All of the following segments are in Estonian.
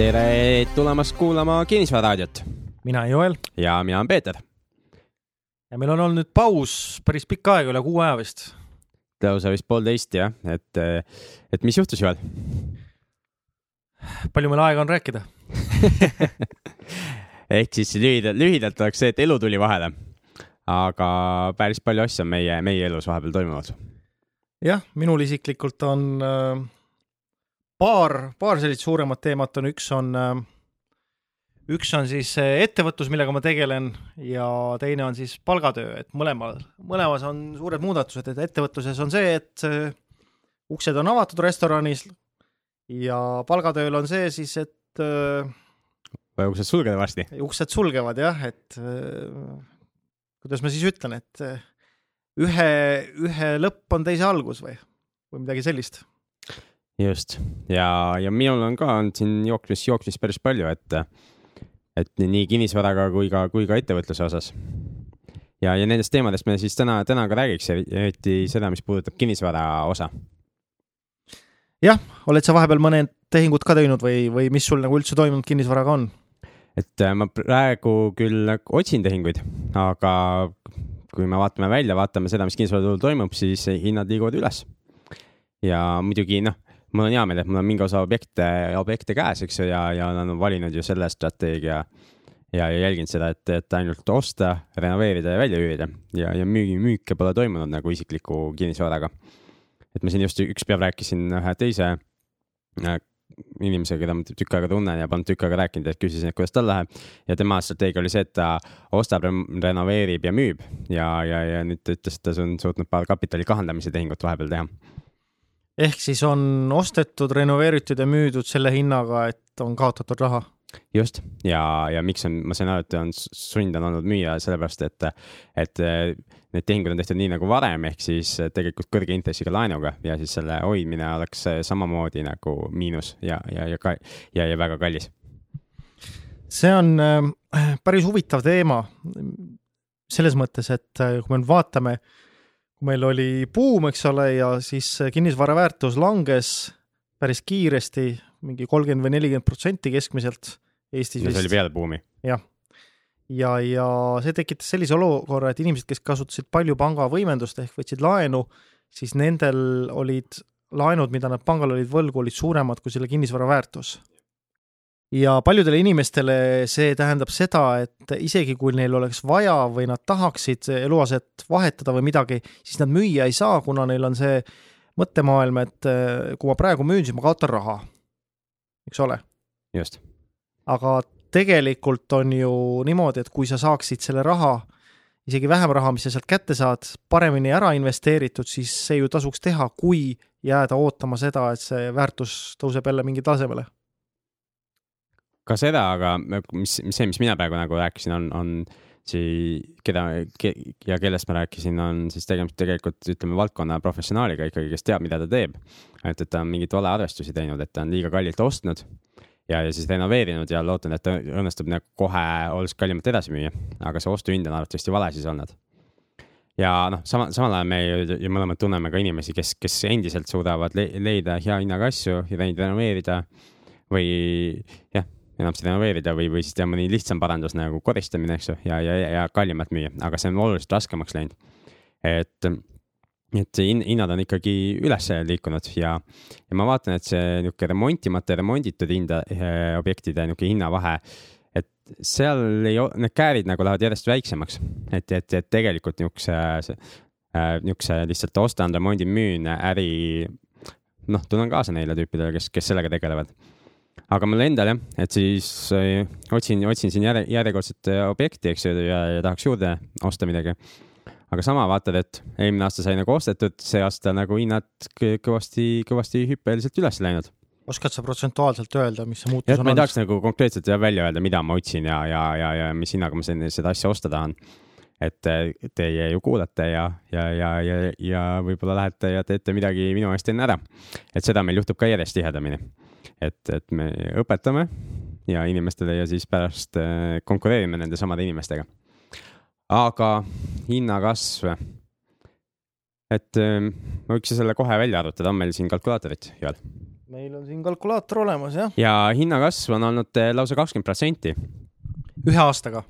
tere tulemast kuulama Kinnisvararaadiot mina Joel ja mina olen Peeter. ja meil on olnud nüüd paus päris pikka aega, üle kuu aja vist. lausa vist poolteist jah, et, et mis juhtus, Joel? palju meil aega on rääkida ehk siis lühidalt, lühidalt oleks see, et elu tuli vahele. aga päris palju asju on meie, meie elus vahepeal toimunud. jah, minul isiklikult on äh, paar, paar sellist suuremat teemat on, üks on äh, üks on siis ettevõtlus, millega ma tegelen ja teine on siis palgatöö, et mõlemal, mõlemas on suured muudatused, et ettevõtluses on see, et äh, uksed on avatud restoranis ja palgatööl on see siis, et äh, uksed sulgevad varsti? uksed sulgevad jah, et kuidas ma siis ütlen, et ühe, ühe lõpp on teise algus või, või midagi sellist just ja, ja minul on ka olnud siin jooksmis, jooksmis päris palju, et, et nii kinnisvaraga kui ka, kui ka ettevõtluse osas. ja, ja nendest teemadest me siis täna, täna ka räägiks, eriti seda, mis puudutab kinnisvara osa. jah, oled sa vahepeal mõned tehingud ka teinud või, või mis sul nagu üldse toimunud kinnisvaraga on? et äh, ma praegu küll otsin tehinguid, aga kui me vaatame välja, vaatame seda, mis kinnisvaraturul toimub, siis hinnad liiguvad üles. ja muidugi noh mul on hea meel, et mul on mingi osa objekte, objekte käes, eks ju, ja, ja nad on valinud ju selle strateegia ja, ja jälginud seda, et, et ainult osta, renoveerida ja välja üürida ja, ja müügi, müüke pole toimunud nagu isikliku kinnisvaraga. et ma siin just üks päev rääkisin ühe teise äh, inimesega, keda ma tükk aega tunnen ja polnud tükk aega rääkinud, et küsisin, et kuidas tal läheb. ja tema strateegia oli see, et ta ostab, renoveerib ja müüb ja, ja, ja nüüd ta ütles, et ta on suutnud paar kapitali kahandamise tehingut vahepeal teha ehk siis on ostetud, renoveeritud ja müüdud selle hinnaga, et on kaotatud raha? just ja, ja miks on, ma sain aru, et on sund on olnud müüa sellepärast, et, et need tehingud on tehtud nii nagu varem, ehk siis tegelikult kõrge intressiga laenuga ja siis selle hoidmine oleks samamoodi nagu miinus ja, ja, ja ka ja, ja väga kallis. see on äh, päris huvitav teema selles mõttes, et äh, kui me vaatame äh, kui meil oli buum, eks ole, ja siis kinnisvara väärtus langes päris kiiresti, mingi kolmkümmend või nelikümmend protsenti keskmiselt Eestis. see oli peale buumi? jah. ja, ja see tekitas sellise olukorra, et inimesed, kes kasutasid palju pangavõimendust ehk võtsid laenu, siis nendel olid laenud, mida nad pangale olid võlgu, olid suuremad kui selle kinnisvara väärtus ja paljudele inimestele see tähendab seda, et isegi kui neil oleks vaja või nad tahaksid eluaset vahetada või midagi, siis nad müüa ei saa, kuna neil on see mõttemaailm, et eh, kui ma praegu müün, siis ma kaotan raha. eks ole? just. aga tegelikult on ju niimoodi, et kui sa saaksid selle raha, isegi vähem raha, mis sa sealt kätte saad, paremini ära investeeritud, siis see ju tasuks teha, kui jääda ootama seda, et see väärtus tõuseb jälle mingile tasemele ka seda, aga mis, mis see, mis mina praegu nagu rääkisin, on, on see, keda ke, ja kellest ma rääkisin, on siis tegemist tegelikult ütleme valdkonna professionaaliga ikkagi, kes teab, mida ta teeb. et, et ta on mingeid valearvestusi teinud, et ta on liiga kallilt ostnud ja, ja siis renoveerinud ja lootnud, et õnnestub nagu kohe oluliselt kallimalt edasi müüa, aga see ostuhind on arvatavasti vale siis olnud ja noh, sama, samal ajal me ju, ju mõlemad tunneme ka inimesi, kes, kes endiselt suudavad le leida hea hinnaga asju ja neid renoveerida või jah, enamasti renoveerida või, või siis teha mõni lihtsam parandus nagu koristamine, eks ju, ja, ja, ja kallimalt müüa, aga see on oluliselt raskemaks läinud. et, et hinnad on ikkagi üles liikunud ja, ja ma vaatan, et see niisugune remontimata ja remonditud hinda, eh, objektide niisugune hinnavahe, seal ei, need käärid nagu lähevad järjest väiksemaks, et, et, et tegelikult niisuguse, äh, niisuguse lihtsalt ostan, remondin, müün äri, noh, tunnen kaasa neile tüüpidele, kes, kes sellega tegelevad aga mul endal jah, et siis äh, otsin, otsin siin järje, järjekordset äh, objekti, eks ju, ja, ja tahaks juurde osta midagi. aga sama vaatad, et eelmine aasta sai nagu ostetud, see aasta nagu hinnad kõvasti, kõvasti hüppeliselt üles läinud oskad sa protsentuaalselt öelda, mis see muutus on? ma ei tahaks nagu konkreetselt välja öelda, mida ma otsin ja, ja, ja, ja mis hinnaga ma seda asja osta tahan. et teie ju kuulate ja, ja, ja, ja, ja võib-olla lähete ja teete midagi minu eest enne ära. et seda meil juhtub ka järjest tihedamini et, et me õpetame ja inimestele ja siis pärast äh, konkureerime nende samade inimestega. aga hinnakasv. et äh, ma võiks selle kohe välja arvutada, on meil siin kalkulaatorid, Joel? meil on siin kalkulaator olemas jah. ja hinnakasv on olnud eh, lausa kakskümmend protsenti. ühe aastaga?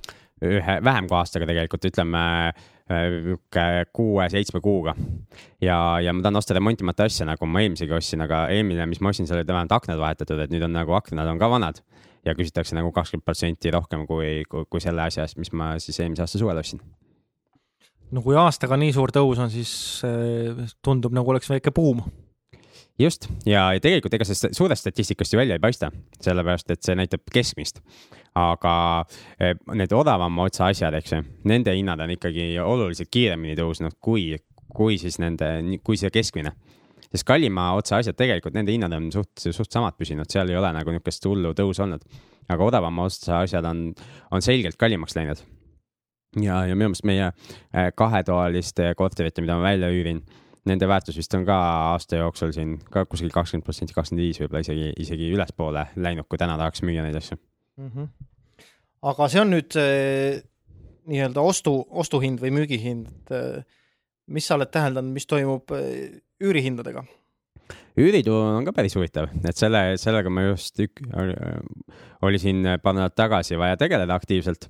ühe, vähem kui aastaga tegelikult, ütleme kuue-seitsme kuuga. ja, ja ma tahan osta remontimata asja, nagu ma eelmisegi ostsin, aga eelmine, mis ma ostsin, seal olid vähemalt aknad vahetatud, et nüüd on nagu aknad on ka vanad ja küsitakse nagu kakskümmend protsenti rohkem kui, kui, kui selle asja eest, mis ma siis eelmise aasta suvel ostsin no kui aastaga nii suur tõus on, siis eh, tundub nagu oleks väike buum. just ja, ja tegelikult ega see suurest statistikast ju välja ei paista, sellepärast et see näitab keskmist. Aga eh, need odavama otsa asjad, eks ju, nende hinnad on ikkagi oluliselt kiiremini tõusnud kui, kui siis nende, kui see keskmine sest kallima otsa asjad tegelikult, nende hinnad on suht, suht samad püsinud, seal ei ole nagu niisugust hullu tõusu olnud. aga odavama otsa asjad on, on selgelt kallimaks läinud ja, ja minu meelest meie äh, kahetoaliste korterite, mida ma välja üürin, nende väärtus vist on ka aasta jooksul siin ka kuskil kakskümmend protsenti, kakskümmend viis, võib-olla isegi, isegi ülespoole läinud, kui täna tahaks müüa neid asju mm. -hmm. Aga see on nüüd äh, nii-öelda ostu, ostuhind või müügihind, et äh, mis sa oled täheldanud, mis toimub äh, üürihindadega? üüriturul on ka päris huvitav, et selle, sellega ma just ük, oli siin paar nädalat tagasi vaja tegeleda aktiivselt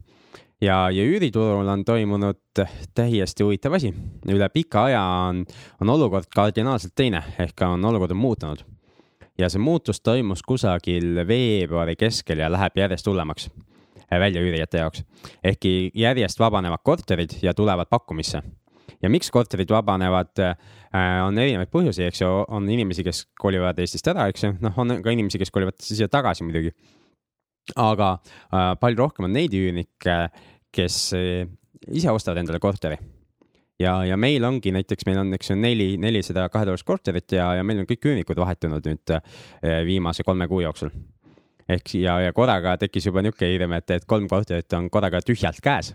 ja, ja üüriturul on toimunud täiesti huvitav asi. üle pika aja on, on olukord kardinaalselt teine ehk on olukord on muutunud. ja see muutus toimus kusagil veebruari keskel ja läheb järjest hullemaks väljaüürijate jaoks. ehkki järjest vabanevad korterid ja tulevad pakkumisse. ja miks korterid vabanevad, äh, on erinevaid põhjusi, eks ju, on inimesi, kes kolivad Eestist ära, eks ju, noh, on ka inimesi, kes kolivad siia tagasi muidugi aga äh, palju rohkem on neid üürnikke, kes ise ostavad endale korteri. ja, ja meil ongi näiteks, meil on, eks ju, neli, nelisada kahetoalist korterit ja, ja meil on kõik üürnikud vahetunud nüüd viimase kolme kuu jooksul. Ehk ja, ja korraga tekkis juba niisugune hirm, et, et kolm korterit on korraga tühjalt käes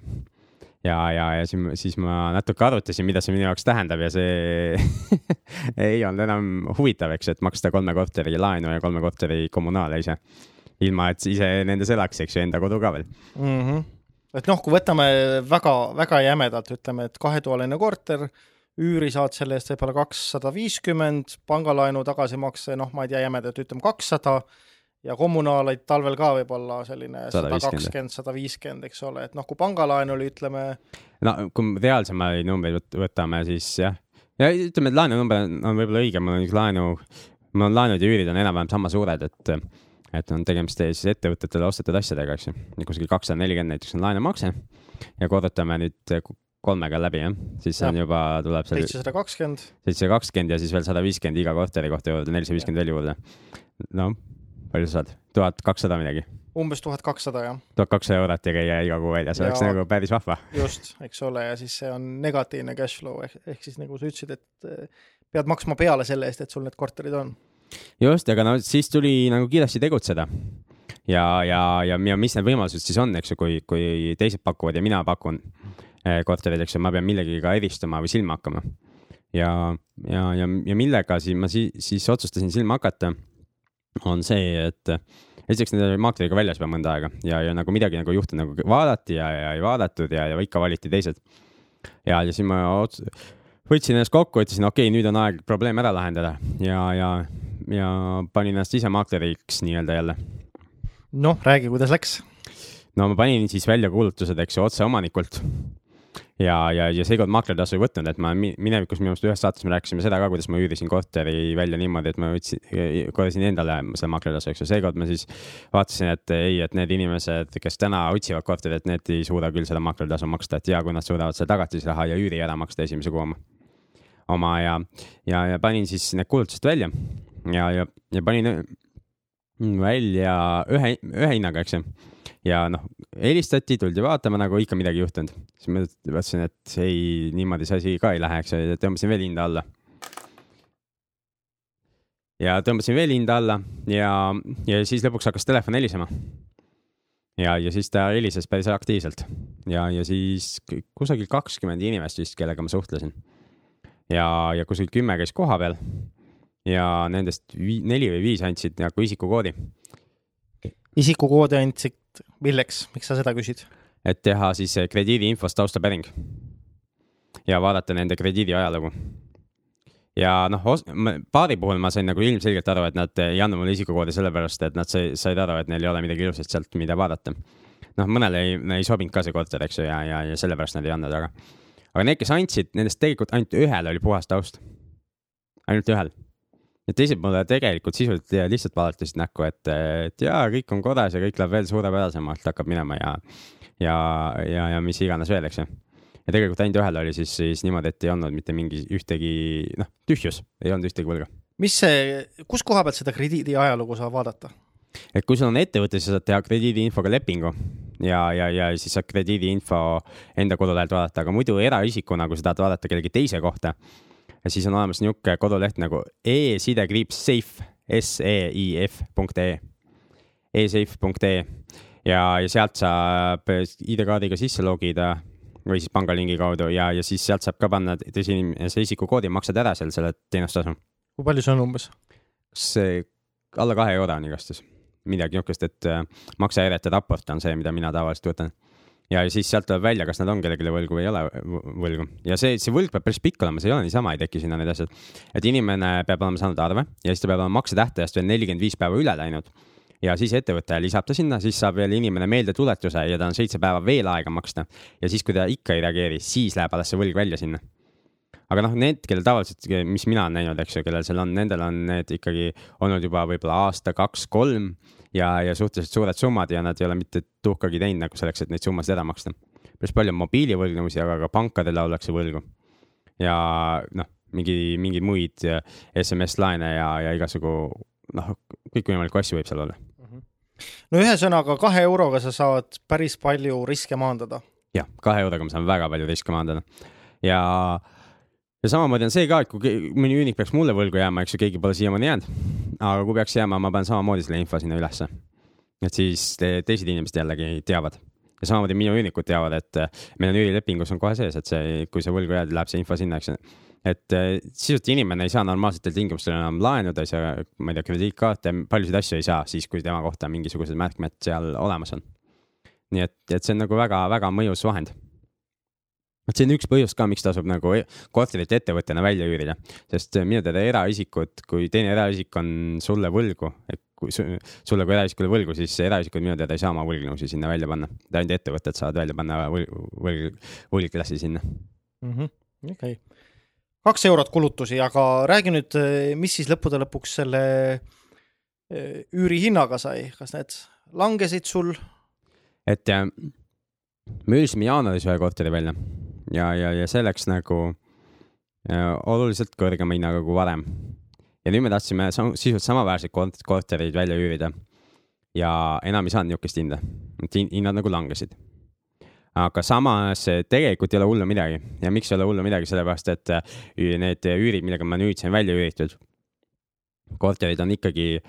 ja, ja, ja siis, siis ma natuke arutasin, mida see minu jaoks tähendab ja see ei olnud enam huvitav, eks, et maksta kolme korteri laenu ja kolme korteri kommunaale ise ilma et ise nendes elaks, eks ju, enda kodu ka veel mm. -hmm. et noh, kui võtame väga-väga jämedalt, ütleme, et kahetoaline korter, üüri saad selle eest võib-olla kakssada viiskümmend, pangalaenu tagasimakse, noh, ma ei tea, jämedalt ütleme kakssada ja kommunaalaid talvel ka võib-olla selline sada kakskümmend, sada viiskümmend, eks ole, et noh, kui pangalaen oli, ütleme. no kui reaalsemaid numbreid võtame, siis jah, ja ütleme, et laenunumber on võib-olla õige, mul on laenu, mul on laenud ja üürid on enam-vähem sama suured, et et on tegemist siis ettevõtetele ostetud asjadega, eks ju. kuskil kakssada nelikümmend näiteks on laenumakse ja korrutame nüüd kolmega läbi, jah, siis ja. on juba, tuleb seal. seitsesada kakskümmend. seitsesada kakskümmend ja siis veel sada viiskümmend iga korteri kohta juurde, nelisada viiskümmend veel juurde. no palju sa saad, tuhat kakssada midagi? umbes tuhat kakssada, jah. tuhat kakssada eurot ja käia iga kuu väljas, oleks nagu päris vahva. just, eks ole, ja siis see on negatiivne cash flow ehk, ehk siis nagu sa ütlesid, et eh, pead maksma peale selle eest, et sul need korterid on just, aga no siis tuli nagu kiiresti tegutseda. ja, ja, ja, ja mis need võimalused siis on, eks ju, kui, kui teised pakuvad ja mina pakun eh, korterid, eks ju, ma pean millegagi eristuma või silma hakkama. ja, ja, ja, ja millega siis ma siis, siis otsustasin silma hakata, on see, et esiteks need olid maatriga väljas juba mõnda aega ja, ja nagu midagi nagu juhtunud, nagu vaadati ja, ja ei vaadatud ja, ja ikka valiti teised. ja, ja siis ma ots-, võtsin ennast kokku, ütlesin, okei okay,, nüüd on aeg probleem ära lahendada ja, ja ja panin ennast ise maakleriks nii-öelda jälle. noh, räägi, kuidas läks? no ma panin siis välja kuulutused, eks ju, otse omanikult. Ja, ja, ja seekord maakleritasu ei võtnud, et ma minevikus minu arust ühes saates me rääkisime seda ka, kuidas ma üürisin korteri välja niimoodi, et ma võtsin, korjasin endale selle maakleritasu, eks ju, seekord ma siis vaatasin, et ei, et need inimesed, kes täna otsivad korterit, need ei suuda küll seda maakleritasu maksta, et ja kui nad suudavad selle tagatisraha ja üüri ära maksta esimese kuu oma oma ja, ja, ja panin siis need kuulutused välja ja, ja, ja panin välja ühe, ühe hinnaga, eks ju. Ja noh, helistati, tuldi vaatama, nagu ikka midagi juhtunud. siis ma mõtlesin, et ei, niimoodi see asi ka ei lähe, eks ju, tõmbasin veel hinda alla. ja tõmbasin veel hinda alla ja, ja siis lõpuks hakkas telefon helisema. ja, ja siis ta helises päris aktiivselt ja, ja siis kusagil kakskümmend inimest vist, kellega ma suhtlesin. ja, ja kuskil kümme käis kohapeal ja nendest vii, neli või viis andsid nagu isikukoodi. isikukoodi andsid milleks, miks sa seda küsid? et teha siis krediidiinfost taustapäring ja vaadata nende krediidi ajalugu. ja noh, paari puhul ma sain nagu ilmselgelt aru, et nad ei andnud mulle isikukoodi sellepärast, et nad said aru, et neil ei ole midagi ilusat sealt, mida vaadata. noh, mõnele ei, ei sobinud ka see korter, eks ju, ja, ja, ja sellepärast nad ei andnud, aga, aga need, kes andsid, nendest tegelikult ainult ühel oli puhas taust. ainult ühel. Ja teised mulle tegelikult sisuliselt lihtsalt vaatasid näkku, et, et jaa, kõik on korras ja kõik läheb veel suurepärasemalt, hakkab minema ja, ja, ja, ja mis iganes veel, eks ju ja tegelikult ainult ühel oli siis, siis niimoodi, et ei olnud mitte mingi ühtegi, noh, tühjus, ei olnud ühtegi võlga. mis see, kus koha pealt seda krediidi ajalugu saab vaadata? et kui sul on ettevõte, siis sa saad teha krediidiinfoga lepingu ja, ja, ja siis saad krediidiinfo enda kodulehelt vaadata, aga muidu eraisikuna, kui sa tahad vaadata kellegi teise kohta, siis on olemas niisugune koduleht nagu e-sidekriips safe, punkt E, e-safe punkt E ja, ja sealt saab ID-kaardiga sisse logida või siis pangalingi kaudu ja, ja siis sealt saab ka panna teise inimese isikukoodi, maksad ära seal selle teenustasu. kui palju see on umbes? see alla kahe euro on igastahes, midagi niisugust, et äh, maksehäirete raport on see, mida mina tavaliselt võtan. Ja siis sealt tuleb välja, kas nad on kellelegi võlgu või ei ole võlgu ja see, see võlg peab päris pikk olema, see ei ole niisama, ei teki sinna need asjad. et inimene peab olema saanud arve ja siis ta peab olema maksetähtajast veel nelikümmend viis päeva üle läinud ja siis ettevõte lisab ta sinna, siis saab veel inimene meeldetuletuse ja ta on seitse päeva veel aega maksta. ja siis, kui ta ikka ei reageeri, siis läheb alles see võlg välja sinna. aga noh, need, kellel tavaliselt, mis mina olen näinud, eks ju, kellel seal on, nendel on need ikkagi olnud juba võib-olla aasta, kaks, kolm ja, ja suhteliselt suured summad ja nad ei ole mitte tuhkagi teinud nagu selleks, et neid summasid ära maksta. päris palju on mobiilivõlgnevusi, aga ka pankadele ollakse võlgu. ja noh, mingi, mingeid muid SMS-laene ja, ja igasugu noh, kõikvõimalikke asju võib seal olla no ühesõnaga kahe euroga sa saad päris palju riske maandada. jah, kahe euroga ma saan väga palju riske maandada ja, ja samamoodi on see ka, et kui mõni üürnik peaks mulle võlgu jääma, eks ju, keegi pole siiamaani jäänud. aga kui peaks jääma, ma panen samamoodi selle info sinna ülesse. et siis te, teised inimesed jällegi teavad ja samamoodi minu üürnikud teavad, et meil on üürilepingus on kohe sees, et see, kui sa võlgu jääd, läheb see info sinna, eks ju et äh, sisuliselt inimene ei saa normaalsetel tingimustel enam laenuda, ei saa, ma ei tea, krediitkaarte, paljusid asju ei saa siis, kui tema kohta mingisugused märkmed seal olemas on. nii et, et see on nagu väga-väga mõjus vahend. Et see on üks põhjus ka, miks tasub nagu e-, korterit ettevõttena välja üürida, sest minu teada eraisikud, kui teine eraisik on sulle võlgu, et kui sulle kui eraisikule võlgu, siis eraisikud minu teada ei saa oma võlgnevusi sinna välja panna, ainult ettevõtted saavad välja panna võlg, võlg, võlglasi sinna. Mm -hmm.. okei. Okay kaks eurot kulutusi, aga räägi nüüd, mis siis lõppude lõpuks selle eh, üürihinnaga sai, kas need langesid sul? et äh, me üürisime jaanuaris ühe korteri välja ja, ja, ja see läks nagu äh, oluliselt kõrgema hinnaga kui varem. ja nüüd me tahtsime sisuliselt samaväärseid kortereid välja üürida. Ja enam ei saanud niisugust hinda, et hinnad nagu langesid. Aga samas tegelikult ei ole hullu midagi. Ja miks ei ole hullu midagi, sellepärast et äh, need üürid, millega ma nüüd sain välja üüritud, korterid on ikkagi,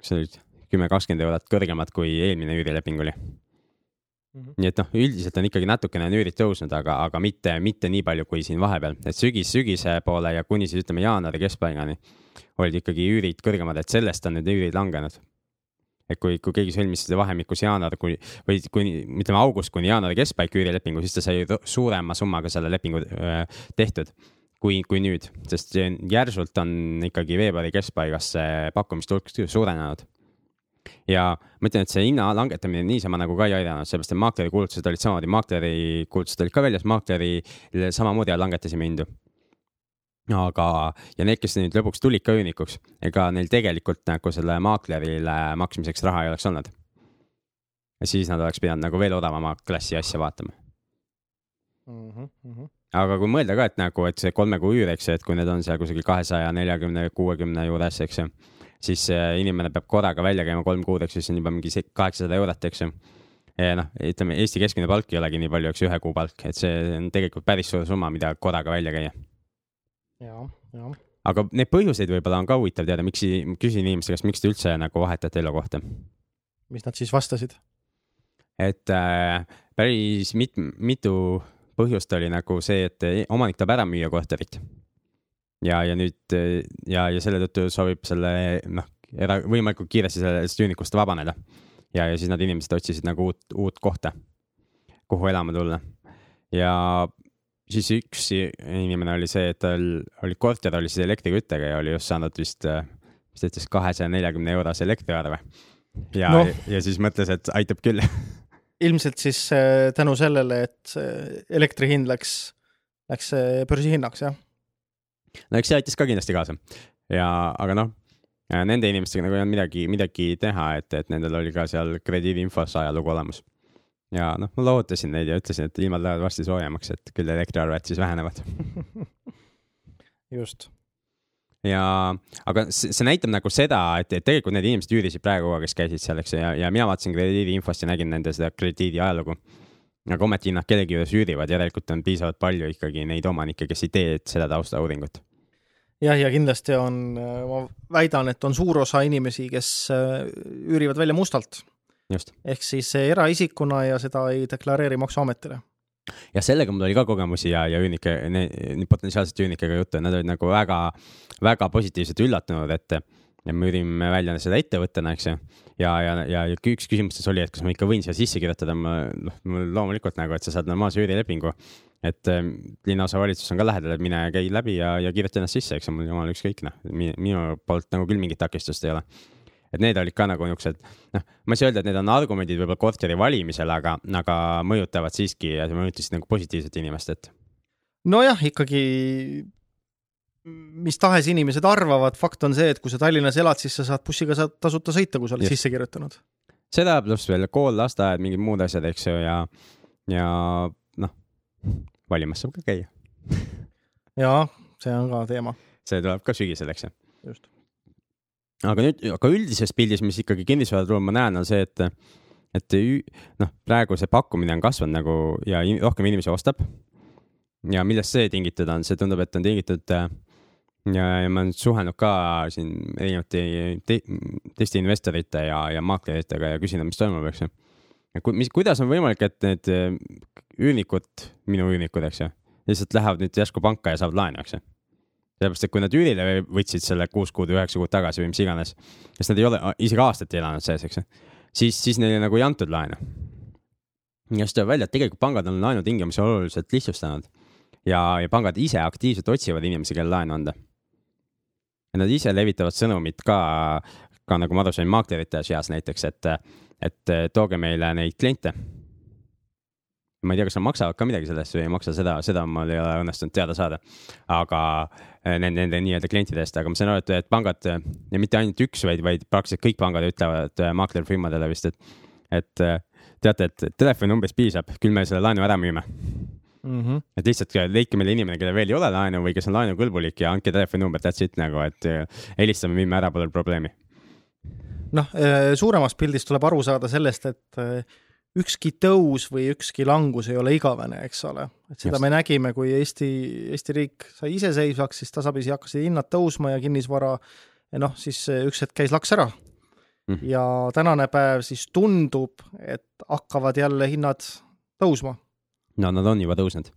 kas see nüüd kümme, kakskümmend eurot kõrgemad kui eelmine üürileping oli Mm -hmm. nii et noh, üldiselt on ikkagi natukene on üürid tõusnud, aga, aga mitte, mitte nii palju kui siin vahepeal, et sügis, sügise poole ja kuni siis ütleme jaanuari keskpaigani olid ikkagi üürid kõrgemad, et sellest on need üürid langenud et kui, kui keegi sõlmis seda vahemikus jaanuar kuni või kuni ütleme august kuni jaanuari keskpaik üürilepingu, siis ta sai suurema summaga selle lepingu tehtud kui, kui nüüd, sest järsult on ikkagi veebruari keskpaigas see pakkumiste hulk suurenenud. Ja ma ütlen, et see hinna langetamine niisama nagu ka ei aidanud, sellepärast et maakleri kuulutused olid samamoodi, maakleri kuulutused olid ka väljas, maaklerile samamoodi langetasime hindu aga, ja need, kes nüüd lõpuks tulid ka üürnikuks, ega neil tegelikult nagu selle maaklerile maksmiseks raha ei oleks olnud. ja siis nad oleks pidanud nagu veel odavama klassi asja vaatama mm. -hmm. aga kui mõelda ka, et nagu, et see kolme kuu üür, eks ju, et kui need on seal kusagil kahesaja neljakümne, kuuekümne juures, eks ju, siis inimene peab korraga välja käima kolm kuud, eks ju, siis on juba mingi kaheksasada eurot, eks ju noh, ütleme Eesti keskmine palk ei olegi nii palju, eks ju, ühe kuu palk, et see on tegelikult päris suur summa, mida korraga välja käia ja, ja. aga neid põhjuseid võib-olla on ka huvitav teada, miks, küsin inimeste käest, miks te üldse nagu vahetate elukohta? mis nad siis vastasid? et äh, päris mit-, mitu põhjust oli nagu see, et omanik tahab ära müüa korterit. Ja, ja nüüd ja, ja selle tõttu soovib selle noh, era-, võimalikult kiiresti sellest üürnikust vabaneda. ja, ja siis nad inimesed otsisid nagu uut, uut kohta, kuhu elama tulla. ja siis üks inimene oli see, et tal oli korter oli siis elektriküttega ja oli just saanud vist, mis ta ütles, kahesaja neljakümne eurose elektriarve. ja no., ja siis mõtles, et aitab küll ilmselt siis äh, tänu sellele, et elektri hind läks, läks börsihinnaks, jah? No eks see aitas ka kindlasti kaasa ja, aga noh, nende inimestega nagu ei olnud midagi, midagi teha, et, et nendel oli ka seal krediidiinfos ajalugu olemas ja noh, ma lohutasin neid ja ütlesin, et ilmad lähevad varsti soojemaks, et küll elektriarved siis vähenevad just. ja, aga see, see näitab nagu seda, et, et tegelikult need inimesed üürisid praegu kes käisid seal, eks ju, ja, ja mina vaatasin krediidiinfost ja nägin nende seda krediidi ajalugu. Aga ometi nad kellegi juures üürivad, järelikult on piisavalt palju ikkagi neid omanikke, kes ei tee seda taustauuringut jah, ja kindlasti on, ma väidan, et on suur osa inimesi, kes äh, üürivad välja mustalt. Ehk siis eraisikuna ja seda ei deklareeri Maksuametile. Ja sellega mul oli ka kogemusi ja, ja üürnike, potentsiaalsete üürnikega juttu ja nad olid nagu väga, väga positiivselt üllatunud, et me üürime välja seda ettevõttena, eks ju. Ja, ja, ja, üks küsimustes oli, et kas ma ikka võin siia sisse kirjutada, ma noh, loomulikult nagu, et sa saad normaalse üürilepingu. et äh, linnaosavalitsus on ka lähedal, et mine käi läbi ja, ja kirjuta ennast sisse, eks mul jumal ükskõik noh, minu poolt nagu küll mingit takistust ei ole et need olid ka nagu niisugused, noh, ma ei saa öelda, et need on argumendid võib-olla korteri valimisel, aga, aga mõjutavad siiski ja mõjutasid nagu positiivset inimest, et. nojah, ikkagi mis tahes inimesed arvavad, fakt on see, et kui sa Tallinnas elad, siis sa saad bussiga saad tasuta sõita, kui sa oled Just. sisse kirjutanud. seda pluss veel kool, lasteaed, mingid muud asjad, eks ju, ja, ja noh, valimas saab ka käia jaa, see on ka teema. see tuleb ka sügisel, eks ju. just aga nüüd, aga üldises pildis, mis ikkagi kinnisvaraturul ma näen, on see, et, et noh, praegu see pakkumine on kasvanud nagu ja in, rohkem inimesi ostab. ja millest see tingitud on, see tundub, et on tingitud ja, ja ma olen suhelnud ka siin erinevate te, teiste investorite ja, ja maakleritega ja küsinud, mis toimub, eks ju. ku, mis, kuidas on võimalik, et need üürnikud, minu üürnikud, eks ju, lihtsalt lähevad nüüd järsku panka ja saavad laenu, eks ju sellepärast, et kui nad üürile võtsid selle kuus kuud või üheksa kuud tagasi või mis iganes, sest nad ei ole isegi aastat elanud sees, eks ju, siis, siis neile nagu ei antud laenu. ja siis tuleb välja, et tegelikult pangad on laenutingimusi oluliselt lihtsustanud ja, ja pangad ise aktiivselt otsivad inimesi, kellele laenu anda. Ja nad ise levitavad sõnumit ka, ka nagu ma aru sain, maaklerite seas näiteks, et, et tooge meile neid kliente ma ei tea, kas nad maksavad ka midagi selle eest või ei maksa, seda, seda mul ei ole õnnestunud teada saada. aga eh, nende, nende nii-öelda klientide eest, aga ma saan aru, et, et pangad ja mitte ainult üks, vaid, vaid praktiliselt kõik pangad ütlevad eh, maaklerfirmadele vist, et, et eh, teate, et telefoninumbrist piisab, küll me selle laenu ära müüme mm. -hmm. et lihtsalt leidke meile inimene, kellel veel ei ole laenu või kes on laenukõlbulik ja andke telefoninumber, that's it nagu, et helistame, viime ära, pole probleemi. noh, suuremast pildist tuleb aru saada sellest, et ükski tõus või ükski langus ei ole igavene, eks ole. et seda Just. me nägime, kui Eesti, Eesti riik sai iseseisvaks, siis tasapisi hakkasid hinnad tõusma ja kinnisvara noh, siis üks hetk käis laks ära mm.. ja tänane päev siis tundub, et hakkavad jälle hinnad tõusma. No nad on juba tõusnud.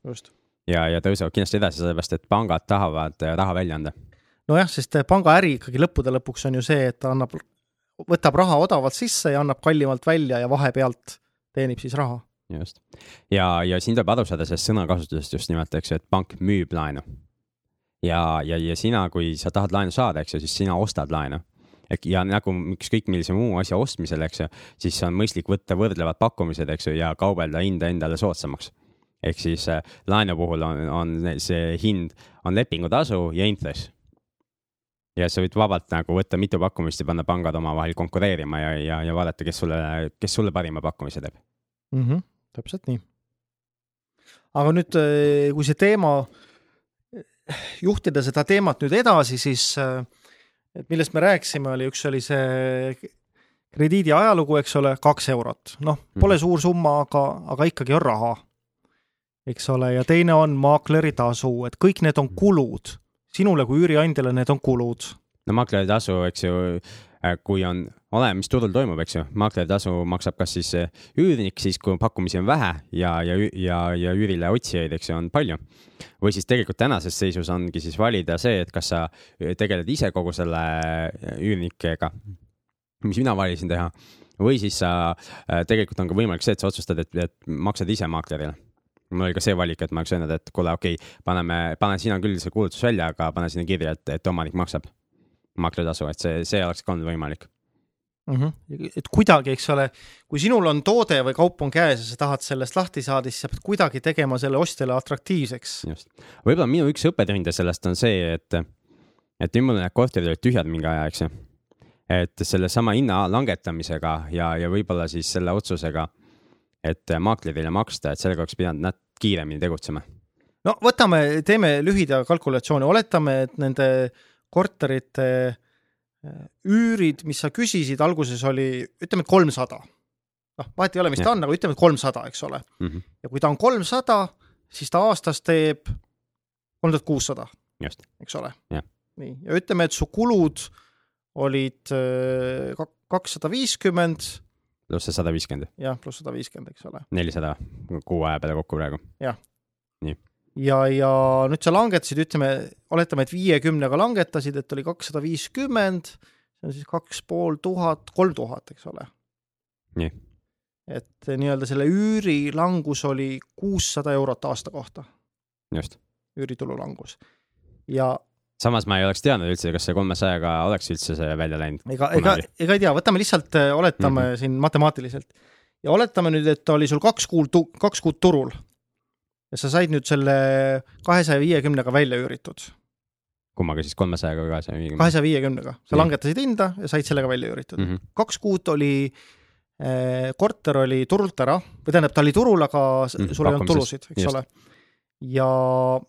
ja, ja tõusevad kindlasti edasi, sellepärast et pangad tahavad äh, raha välja anda. nojah, sest panga äri ikkagi lõppude lõpuks on ju see, et ta annab, võtab raha odavalt sisse ja annab kallimalt välja ja vahepealt teenib siis raha. just. ja, ja siin tuleb aru saada sellest sõnakasutusest just nimelt, eks ju, et pank müüb laenu. ja, ja, ja sina, kui sa tahad laenu saada, eks ju, siis sina ostad laenu ja nagu ükskõik millise muu asja ostmisel, eks ju, siis on mõistlik võtta võrdlevad pakkumised, eks ju, ja kaubelda hinda endale soodsamaks. Ehk siis äh, laenu puhul on, on see hind, on lepingutasu ja intress. ja sa võid vabalt nagu võtta mitu pakkumist ja panna pangad omavahel konkureerima ja, ja, ja vaadata, kes sulle, kes sulle parima pakkumise teeb mm. -hmm, täpselt nii. aga nüüd, äh, kui see teema, juhtida seda teemat nüüd edasi, siis äh, et millest me rääkisime, oli, üks oli see krediidi ajalugu, eks ole, kaks eurot, noh, pole mm. suur summa, aga, aga ikkagi on raha. Eks ole, ja teine on maakleri tasu, et kõik need on kulud. sinule kui üüriandjale need on kulud. no maakleri tasu, eks ju, Äh, kui on, oleneb, mis turul toimub, eks ju, maakleritasu maksab kas siis äh, üürnik, siis kui pakkumisi on vähe ja, ja, ja, ja üürile otsijaid, eks ju, on palju. või siis tegelikult tänases seisus ongi siis valida see, et kas sa äh, tegeled ise kogu selle üürnikega, mis mina valisin teha, või siis sa, tegelikult on ka võimalik see, et sa otsustad, et, et maksad ise maaklerile mul oli ka see valik, et ma oleks öelnud, et kuule, okei okay,, paneme, pane, siin on küll see kuulutus välja, aga pane sinna kirja, et, et omanik maksab makritasu, et see, see oleks ka olnud võimalik mm. -hmm. et kuidagi, eks ole, kui sinul on toode või kaup on käes ja sa tahad sellest lahti saada, siis sa pead kuidagi tegema selle ostjale atraktiivseks. just, võib-olla minu üks õppetunde sellest on see, et, et nüüd mul need korterid olid tühjad mingi aja, eks ju. et sellesama hinna langetamisega ja, ja võib-olla siis selle otsusega et maaklerile maksta, et sellega oleks pidanud nad kiiremini tegutsema. no võtame, teeme lühida kalkulatsiooni, oletame, et nende korterite äh, üürid, mis sa küsisid, alguses oli, ütleme, et kolmsada. noh, vahet ei ole, mis ja. ta on, aga ütleme, et kolmsada, eks ole mm. -hmm. ja kui ta on kolmsada, siis ta aastas teeb kolm tuhat kuussada, eks ole. nii, ja ütleme, et su kulud olid äh, kakssada viiskümmend pluss see sada viiskümmend. jah, pluss sada viiskümmend, eks ole. nelisada kuu aja peale kokku praegu. jah. nii. ja, ja nüüd sa langetasid, ütleme, oletame, et viiekümnega langetasid, et oli kakssada viiskümmend, see on siis kaks pool tuhat, kolm tuhat, eks ole. nii. et nii-öelda selle üüri langus oli kuussada eurot aasta kohta. just. üüritulu langus. ja samas ma ei oleks teadnud üldse, kas see kolmesajaga oleks üldse see välja läinud. ega, ega, ega ei tea, võtame lihtsalt, äh, oletame mm -hmm. siin matemaatiliselt ja oletame nüüd, et ta oli sul kaks kuud, kaks kuud turul ja sa said nüüd selle kahesaja viiekümnega välja üüritud. kummaga siis, kolmesajaga või kahesaja viiekümnega? kahesaja viiekümnega, sa langetasid hinda ja said sellega välja üüritud mm. -hmm. kaks kuud oli eh, korter oli turult ära või tähendab, ta oli turul, aga mm -hmm, sul ei olnud tulusid, eks just. ole. ja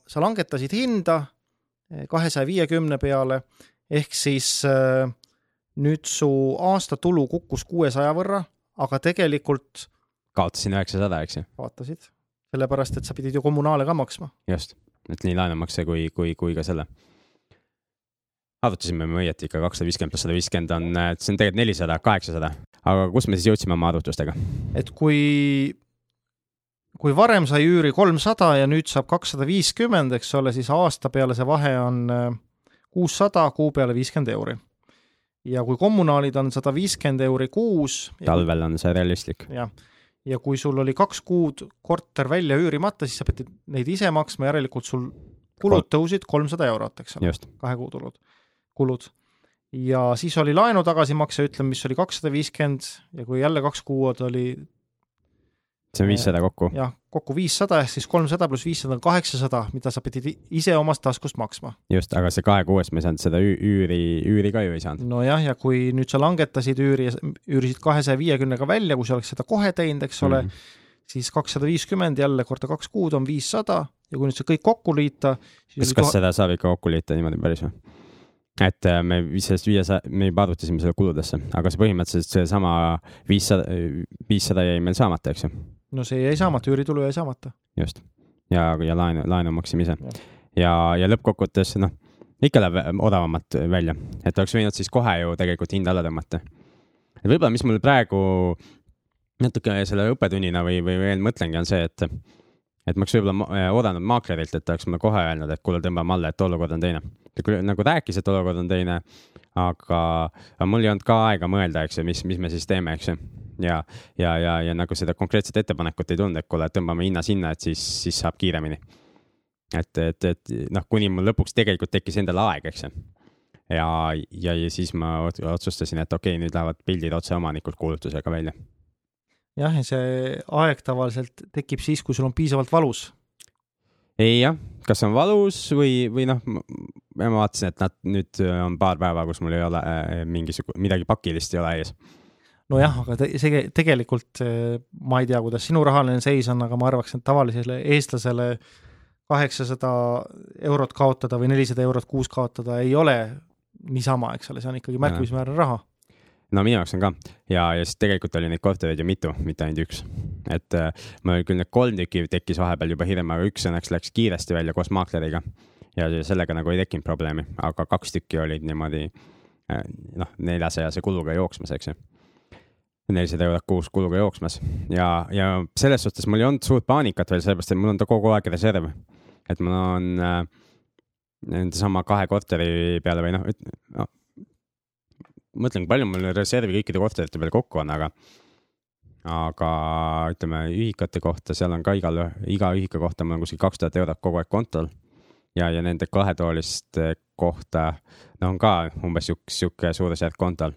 sa langetasid hinda kahesaja viiekümne peale, ehk siis äh, nüüd su aastatulu kukkus kuuesaja võrra, aga tegelikult kaotasin üheksasada, eks ju? kaotasid, sellepärast et sa pidid ju kommunaale ka maksma. just, et nii laenumakse kui, kui, kui ka selle. arvutasime me õieti ikka kakssada viiskümmend pluss sada viiskümmend on, see on tegelikult nelisada, kaheksasada. aga kus me siis jõudsime oma arvutustega? et kui kui varem sai üüri kolmsada ja nüüd saab kakssada viiskümmend, eks ole, siis aasta peale see vahe on äh, kuussada, kuu peale viiskümmend euri. ja kui kommunaalid on sada viiskümmend euri kuus. talvel on see realistlik. jah, ja kui sul oli kaks kuud korter välja üürimata, siis sa pidid neid ise maksma, järelikult sul kulud tõusid kolmsada eurot, eks ole, kahe kuu tulud, kulud ja siis oli laenu tagasimakse, ütleme, mis oli kakssada viiskümmend ja kui jälle kaks kuud oli see on viissada kokku? jah, kokku viissada ehk siis kolmsada pluss viissada on kaheksasada, mida sa pidid ise omast taskust maksma. just, aga see kahe kuuest me ei saanud seda üüri, üüri ka ju ei saanud. nojah, ja kui nüüd sa langetasid üüri, üürisid kahesaja viiekümnega välja, kui sa oleks seda kohe teinud, eks ole mm, -hmm. siis kakssada viiskümmend jälle korda kaks kuud on viissada ja kui nüüd see kõik kokku liita. kas, kas koha... seda saab ikka kokku liita niimoodi päris või? et äh, me sellest viiesaja, me juba arvutasime selle kuludesse, aga see põhimõtteliselt seesama viissada, viissada jäi meil saamata, eks ju no see jäi saamata, üüritulu jäi saamata. just, ja, ja laenu, laenu maksime ise. ja, ja lõppkokkuvõttes noh, ikka läheb odavamalt välja, et oleks võinud siis kohe ju tegelikult hinda alla tõmmata. et võib-olla, mis mul praegu natuke selle õppetunnina või, või veel mõtlengi, on see, et et ma oleks võib-olla oodanud maaklerilt, et oleks mulle kohe öelnud, et kuule, tõmbame alla, et olukord on teine. ta küll nagu rääkis, et olukord on teine, aga, aga mul ei olnud ka aega mõelda, eks ju, mis, mis me siis teeme, eks ju ja, ja, ja, ja nagu seda konkreetset ettepanekut ei tulnud, et kuule, tõmbame hinna sinna, et siis, siis saab kiiremini. et, et, et noh, kuni mul lõpuks tegelikult tekkis endal aeg, eks ju. ja, ja, ja siis ma otsustasin, et okei nüüd lähevad pildid otse omanikult kuulutusega välja. jah, ja see aeg tavaliselt tekib siis, kui sul on piisavalt valus. ei jah, kas on valus või, või noh, ma vaatasin, et nad nüüd on paar päeva, kus mul ei ole äh, mingisugune, midagi pakilist ei ole ees nojah, aga te, see tegelikult eh, ma ei tea, kuidas sinu rahaline seis on, aga ma arvaks, et tavalisele eestlasele kaheksasada eurot kaotada või nelisada eurot kuus kaotada ei ole niisama, eks ole, see on ikkagi märkimisväärne raha. no minu jaoks on ka ja, ja siis tegelikult oli neid kortereid ju mitu, mitte ainult üks. et äh, mul küll need kolm tükki tekkis vahepeal juba hirm, aga üks õnneks läks kiiresti välja koos maakleriga ja sellega nagu ei tekkinud probleemi, aga kaks tükki olid niimoodi äh, noh, neljasajase kuluga jooksmas, eks ju nelisada eurot kuus kuluga jooksmas ja, ja selles suhtes mul ei olnud suurt paanikat veel, sellepärast et mul on ta kogu aeg reserv. et mul on äh, nende sama kahe korteri peale või noh, no, mõtlen, palju mul reservi kõikide korterite peale kokku on, aga aga ütleme ühikate kohta, seal on ka igal, iga ühika kohta mul on kuskil kaks tuhat eurot kogu aeg kontol. ja, ja nende kahetooliste kohta, no on ka umbes sihuke, sihuke suurusjärk kontol.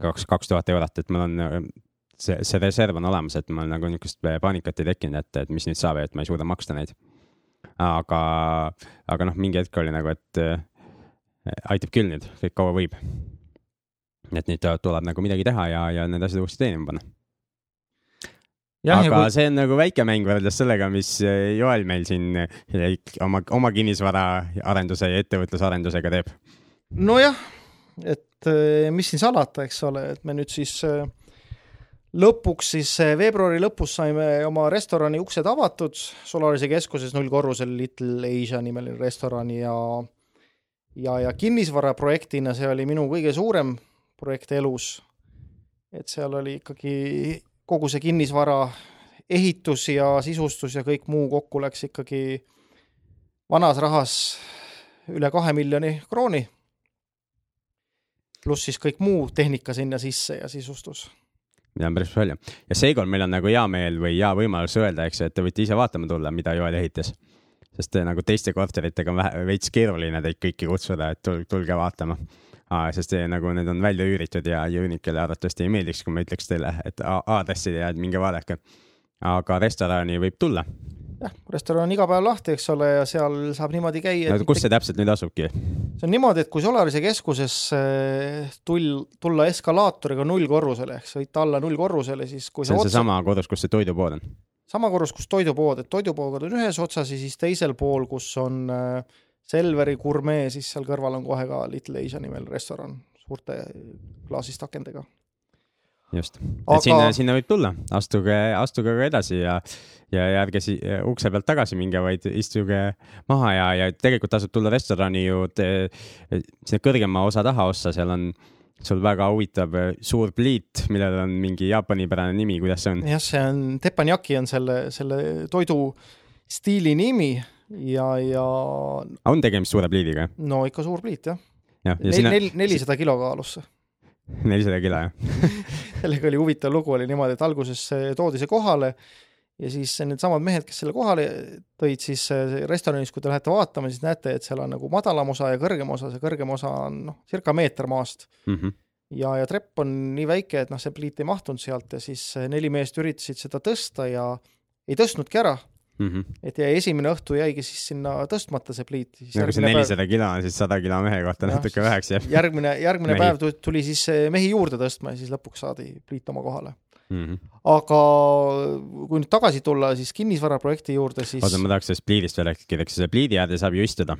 Kaks, kaks tuhat eurot, et mul on see, see reserv on olemas, et mul nagu niisugust paanikat ei tekkinud, et, et mis nüüd saab, et ma ei suuda maksta neid. aga, aga noh, mingi hetk oli nagu, et äh, aitab küll nüüd, kõik kaua võib. et nüüd tuleb nagu midagi teha ja, ja need asjad uuesti teenima panna Ja, aga kui... see on nagu väike mäng võrreldes sellega, mis äh, Joel meil siin äh, oma, oma kinnisvaraarenduse ja ettevõtlusarendusega teeb. nojah, et mis siin salata, eks ole, et me nüüd siis lõpuks siis veebruari lõpus saime oma restorani uksed avatud Solarise keskuses nullkorrusel Little Asia nimeline restoran ja ja, ja kinnisvaraprojektina see oli minu kõige suurem projekt elus. et seal oli ikkagi kogu see kinnisvara ehitus ja sisustus ja kõik muu kokku läks ikkagi vanas rahas üle kahe miljoni krooni. Pluss siis kõik muu tehnika sinna sisse ja sisustus mida on päris palju. ja seekord meil on nagu hea meel või hea võimalus öelda, eks ju, et te võite ise vaatama tulla, mida Joel ehitas. sest te, nagu teiste korteritega on vähe, veits keeruline teid kõiki kutsuda, et tulge, tulge vaatama. sest te, nagu need on välja üüritud ja, üürnikele arvatavasti ei meeldiks, kui ma ütleks teile, et aadressid ja et minge vaadake. aga restorani võib tulla jah, restoran on iga päev lahti, eks ole, ja seal saab niimoodi käia. no kus see täpselt nüüd asubki? See on niimoodi, et kui Solarise keskuses eh, tull, tulla eskalaatoriga nullkorrusele ehk sõita alla nullkorrusele, siis kui see on seesama otsa... korrus, kus see toidupood on? sama korrus, kus toidupood, et toidupood on ühes otsas ja siis teisel pool, kus on eh, Selveri gurmee, siis seal kõrval on kohe ka Little Asia nimel restoran suurte klaasist akendega just, et sinna, sinna võib tulla, astuge, astuge ka edasi ja, ja ärge si ukse pealt tagasi minge, vaid istuge maha ja, ja tegelikult tasub tulla restorani ju sinna kõrgema osa taha ossa, seal on sul väga huvitav eh, suur pliit, millel on mingi jaapanipärane nimi, kuidas see on? jah, see on, teppanyaki on selle, selle toidu stiili nimi ja, ja. on tegemist suure pliidiga? no ikka suur pliit jah ja, ja. Nel, nelisada kilo kaalus see nelisada kilo, jah sellega oli huvitav lugu, oli niimoodi, et alguses toodi see kohale ja siis needsamad mehed, kes selle kohale tõid, siis restoranis, kui te lähete vaatama, siis näete, et seal on nagu madalam osa ja kõrgem osa, see kõrgem osa on noh, circa meeter maast mm. -hmm. ja, ja trepp on nii väike, et noh, see pliit ei mahtunud sealt ja siis neli meest üritasid seda tõsta ja ei tõstnudki ära mm. -hmm. et ja esimene õhtu jäigi siis sinna tõstmata see pliit. nagu see nelisada päev... kilo on siis sada kilo mehe kohta natuke väheks jääb. järgmine, järgmine mehi. päev tuli siis mehi juurde tõstma ja siis lõpuks saadi pliit oma kohale mm. -hmm. aga kui nüüd tagasi tulla siis kinnisvaraprojekti juurde, siis. oota, ma tahaks sellest pliidist veel rääkida, eks selle pliidi äärde saab ju istuda.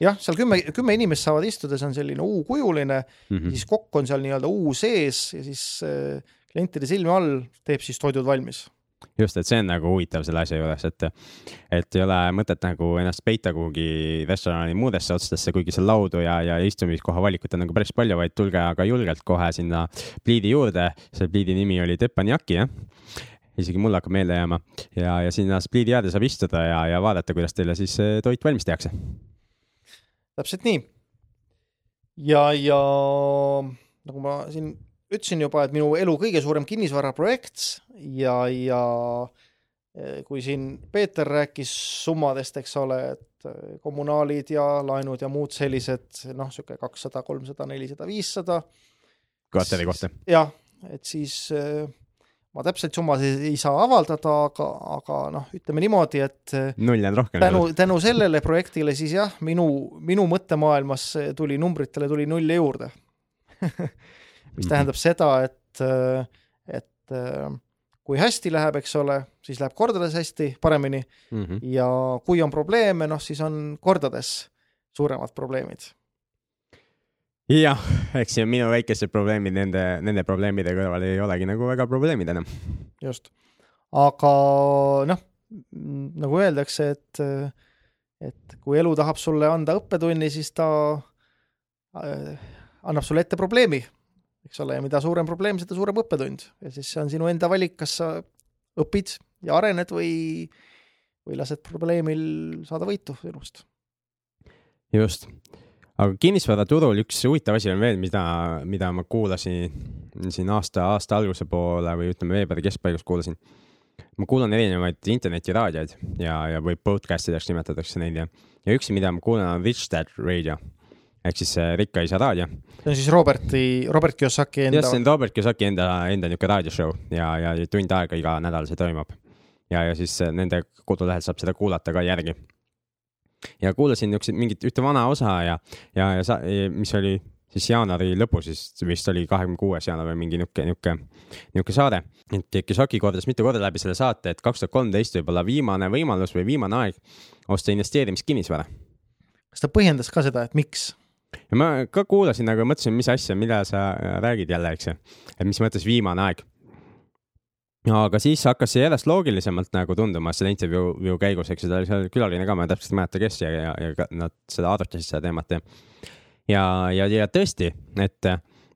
jah, seal kümme, kümme inimest saavad istuda, see on selline U-kujuline mm, -hmm. siis kokk on seal nii-öelda U sees ja siis äh, klientide silme all teeb siis toidud valmis just, et see on nagu huvitav selle asja juures, et, et ei ole mõtet nagu ennast peita kuhugi restorani muudesse otstesse, kuigi seal laudu ja, ja istumiskoha valikut on nagu päris palju, vaid tulge aga julgelt kohe sinna pliidi juurde. selle pliidi nimi oli Teppanyaki, jah isegi mul hakkab meelde jääma ja, ja sinna pliidi äärde saab istuda ja, ja vaadata, kuidas teile siis toit valmis tehakse. täpselt nii. ja, ja nagu ma siin ütlesin juba, et minu elu kõige suurem kinnisvaraprojekt ja, ja eh, kui siin Peeter rääkis summadest, eks ole, et eh, kommunaalid ja laenud ja muud sellised, noh, niisugune kakssada, kolmsada, nelisada, viissada. kvartali kohta? jah, et siis eh, ma täpselt summasid ei saa avaldada, aga, aga noh, ütleme niimoodi, et null jäänud rohkem. tänu, tänu sellele projektile siis jah, minu, minu mõttemaailmas tuli numbritele tuli null juurde mis mhm. tähendab seda, et, et kui hästi läheb, eks ole, siis läheb kordades hästi, paremini mm -hmm. ja kui on probleeme, noh siis on kordades suuremad probleemid. jah, eks ju minu väikesed probleemid nende, nende probleemide kõrval ei olegi nagu väga probleemid enam. just, aga noh, nagu öeldakse, et, et kui elu tahab sulle anda õppetunni, siis ta äh, annab sulle ette probleemi eks ole, ja mida suurem probleem, seda suurem õppetund. ja siis see on sinu enda valik, kas sa õpid ja arened või, või lased probleemil saada võitu elust. just, aga kinnisvaraturul üks huvitav asi on veel, mida, mida ma kuulasin siin aasta, aasta alguse poole või ütleme veebruari keskpaigus kuulasin. ma kuulan erinevaid internetiraadioid ja, ja või podcast ideks nimetatakse neid ja, ja üks, mida ma kuulan, on Rich Dad Radio ehk siis Rikka isa raadio. see on siis Roberti, Robert Kiyosaki enda. jah, see on Robert Kiyosaki enda, enda niisugune raadioshow ja, ja tund aega iga nädal see toimub. ja, ja siis nende kodulehel saab seda kuulata ka järgi. ja kuulasin niisuguseid mingit ühte vana osa ja, ja, ja sa, mis oli siis jaanuari lõpus, siis vist oli kahekümne kuues jaanuar või mingi niisugune, niisugune, niisugune saade. et Kiyosaki kordas mitu korda läbi selle saate, et kaks tuhat kolmteist võib olla viimane võimalus või viimane aeg osta investeerimiskinnisvara. kas ta põhjendas ka seda, et miks? Ja ma ka kuulasin, aga mõtlesin, mis asja, mida sa räägid jälle, eks ju, et mis mõttes viimane aeg. aga siis hakkas see järjest loogilisemalt nagu tunduma selle intervjuu käigus, eks ju, ta oli seal külaline ka, ma täpselt ei mäleta, kes ja, ja, ja nad seda arutasid seda teemat ja ja, ja, ja tõesti, et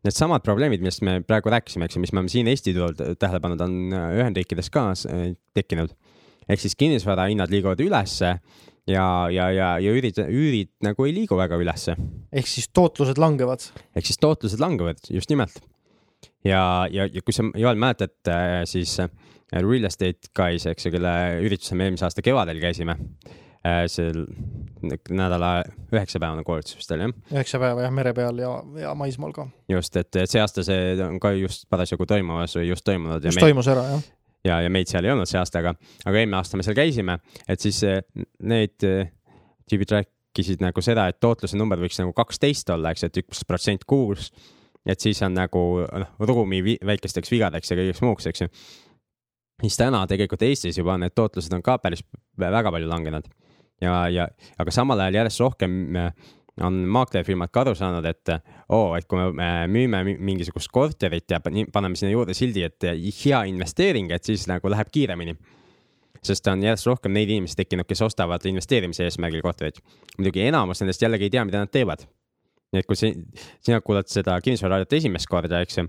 needsamad probleemid, millest me praegu rääkisime, eks ju, mis me oleme siin Eesti turul tähele pannud, on Ühendriikides ka tekkinud. ehk siis kinnisvara hinnad liiguvad ülesse ja, ja, ja, ja üürid, üürid nagu ei liigu väga ülesse. ehk siis tootlused langevad. ehk siis tootlused langevad, just nimelt. ja, ja, ja kui sa, Joel, mäletad, siis Real Estate Guys, eks ju, kelle üritusel me eelmise aasta kevadel käisime Äh, seal nädala üheksapäevane koolitus vist oli jah? üheksa päeva jah, mere peal ja, ja maismaal ka. just, et see aasta see on ka just parasjagu toimumas või just toimunud. just meid, toimus ära jah. Ja, ja meid seal ei olnud see aasta, aga, aga eelmine aasta me seal käisime, et siis äh, need äh, tüübid rääkisid nagu seda, et tootluse number võiks nagu kaksteist olla, eks, et üks protsent kuus. et siis on nagu noh, ruumi väikesteks vigadeks ja kõigeks muuks, eks ju. siis täna tegelikult Eestis juba need tootlused on ka päris väga palju langenud ja, ja aga samal ajal järjest rohkem äh, on maaklerifirmad ka aru saanud, et oo oh,, et kui me müüme mingisugust korterit ja paneme sinna juurde sildi, et hea investeering, et siis nagu läheb kiiremini. sest on järjest rohkem neid inimesi tekkinud, kes ostavad investeerimise eesmärgil korterit. muidugi enamus nendest jällegi ei tea, mida nad teevad. nii et kui sina kuulad seda kinnisvararaadiot esimest korda, eks ju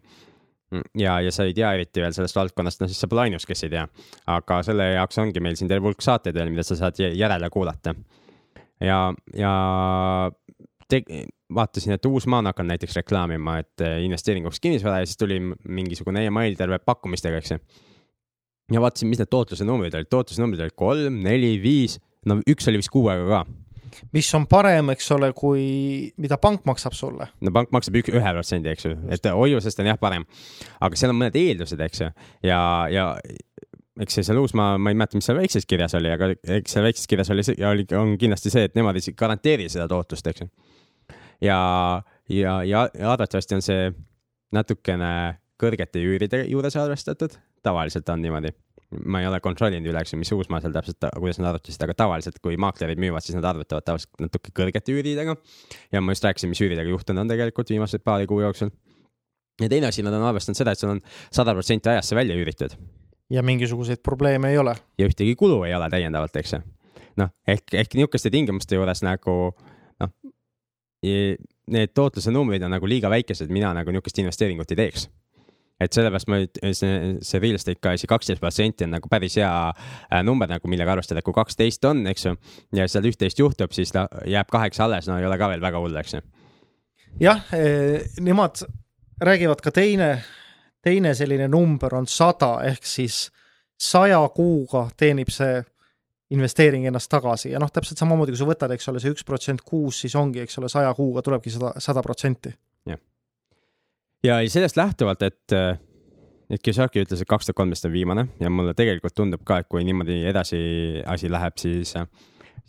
ja, ja sa ei tea eriti veel sellest valdkonnast, no siis sa pole ainus, kes ei tea. aga selle jaoks ongi meil siin terve hulk saateid veel, mida sa saad järele kuulata. Ja, ja te, vaatasin, et Uusmaa on hakanud näiteks reklaamima, et eh, investeeringuks kinnisvara ja siis tuli mingisugune email terve pakkumistega, eks ju. ja vaatasin, mis need tootluse numbrid olid, tootluse numbrid olid kolm, neli, viis, no üks oli vist kuuega ka mis on parem, eks ole, kui, mida pank maksab sulle. no pank maksab üks, ühe protsendi, eks ju, et hoiusest on jah parem. aga seal on mõned eeldused, eks ju, ja, ja eks see seal Uusmaa, ma ei mäleta, mis seal väikses kirjas oli, aga eks seal väikses kirjas oli, oli, on kindlasti see, et nemad ei garanteeri seda tootlust, eks ju. ja, ja, ja, ja arvatavasti on see natukene kõrgete üüride juures arvestatud, tavaliselt on niimoodi ma ei ole kontrollinud üle, eks ju, mis Uusmaa seal täpselt, kuidas nad arvutasid, aga tavaliselt, kui maaklerid müüvad, siis nad arvutavad tavaliselt natuke kõrgete üüridega. ja ma just rääkisin, mis üüridega juhtunud on tegelikult viimase paari kuu jooksul. ja teine asi, nad on arvestanud seda, et sul on sada protsenti ajast see välja üüritud. Ja mingisuguseid probleeme ei ole. ja ühtegi kulu ei ole täiendavalt, eks ju. noh, ehk, ehk niisuguste tingimuste juures nagu noh, need tootluse numbrid on nagu liiga väikesed, mina nagu niisugust investeeringut ei teeks et sellepärast ma nüüd, see, see real estate ka see kaksteist protsenti on nagu päris hea äh, number nagu, millega arvestada, kui kaksteist on, eks ju. ja seal üht-teist juhtub, siis ta jääb kaheksa alles, no ei ole ka veel väga hull, eks ju. jah eh,, nemad räägivad ka teine, teine selline number on sada ehk siis saja kuuga teenib see investeering ennast tagasi. Ja noh, täpselt samamoodi, kui sa võtad, eks ole, see üks protsent kuus, siis ongi, eks ole, saja kuuga tulebki sada, sada protsenti. Ja sellest lähtuvalt, et, et Kiyosaki ütles, et kaks tuhat kolmteist on viimane ja mulle tegelikult tundub ka, et kui niimoodi edasi asi läheb, siis,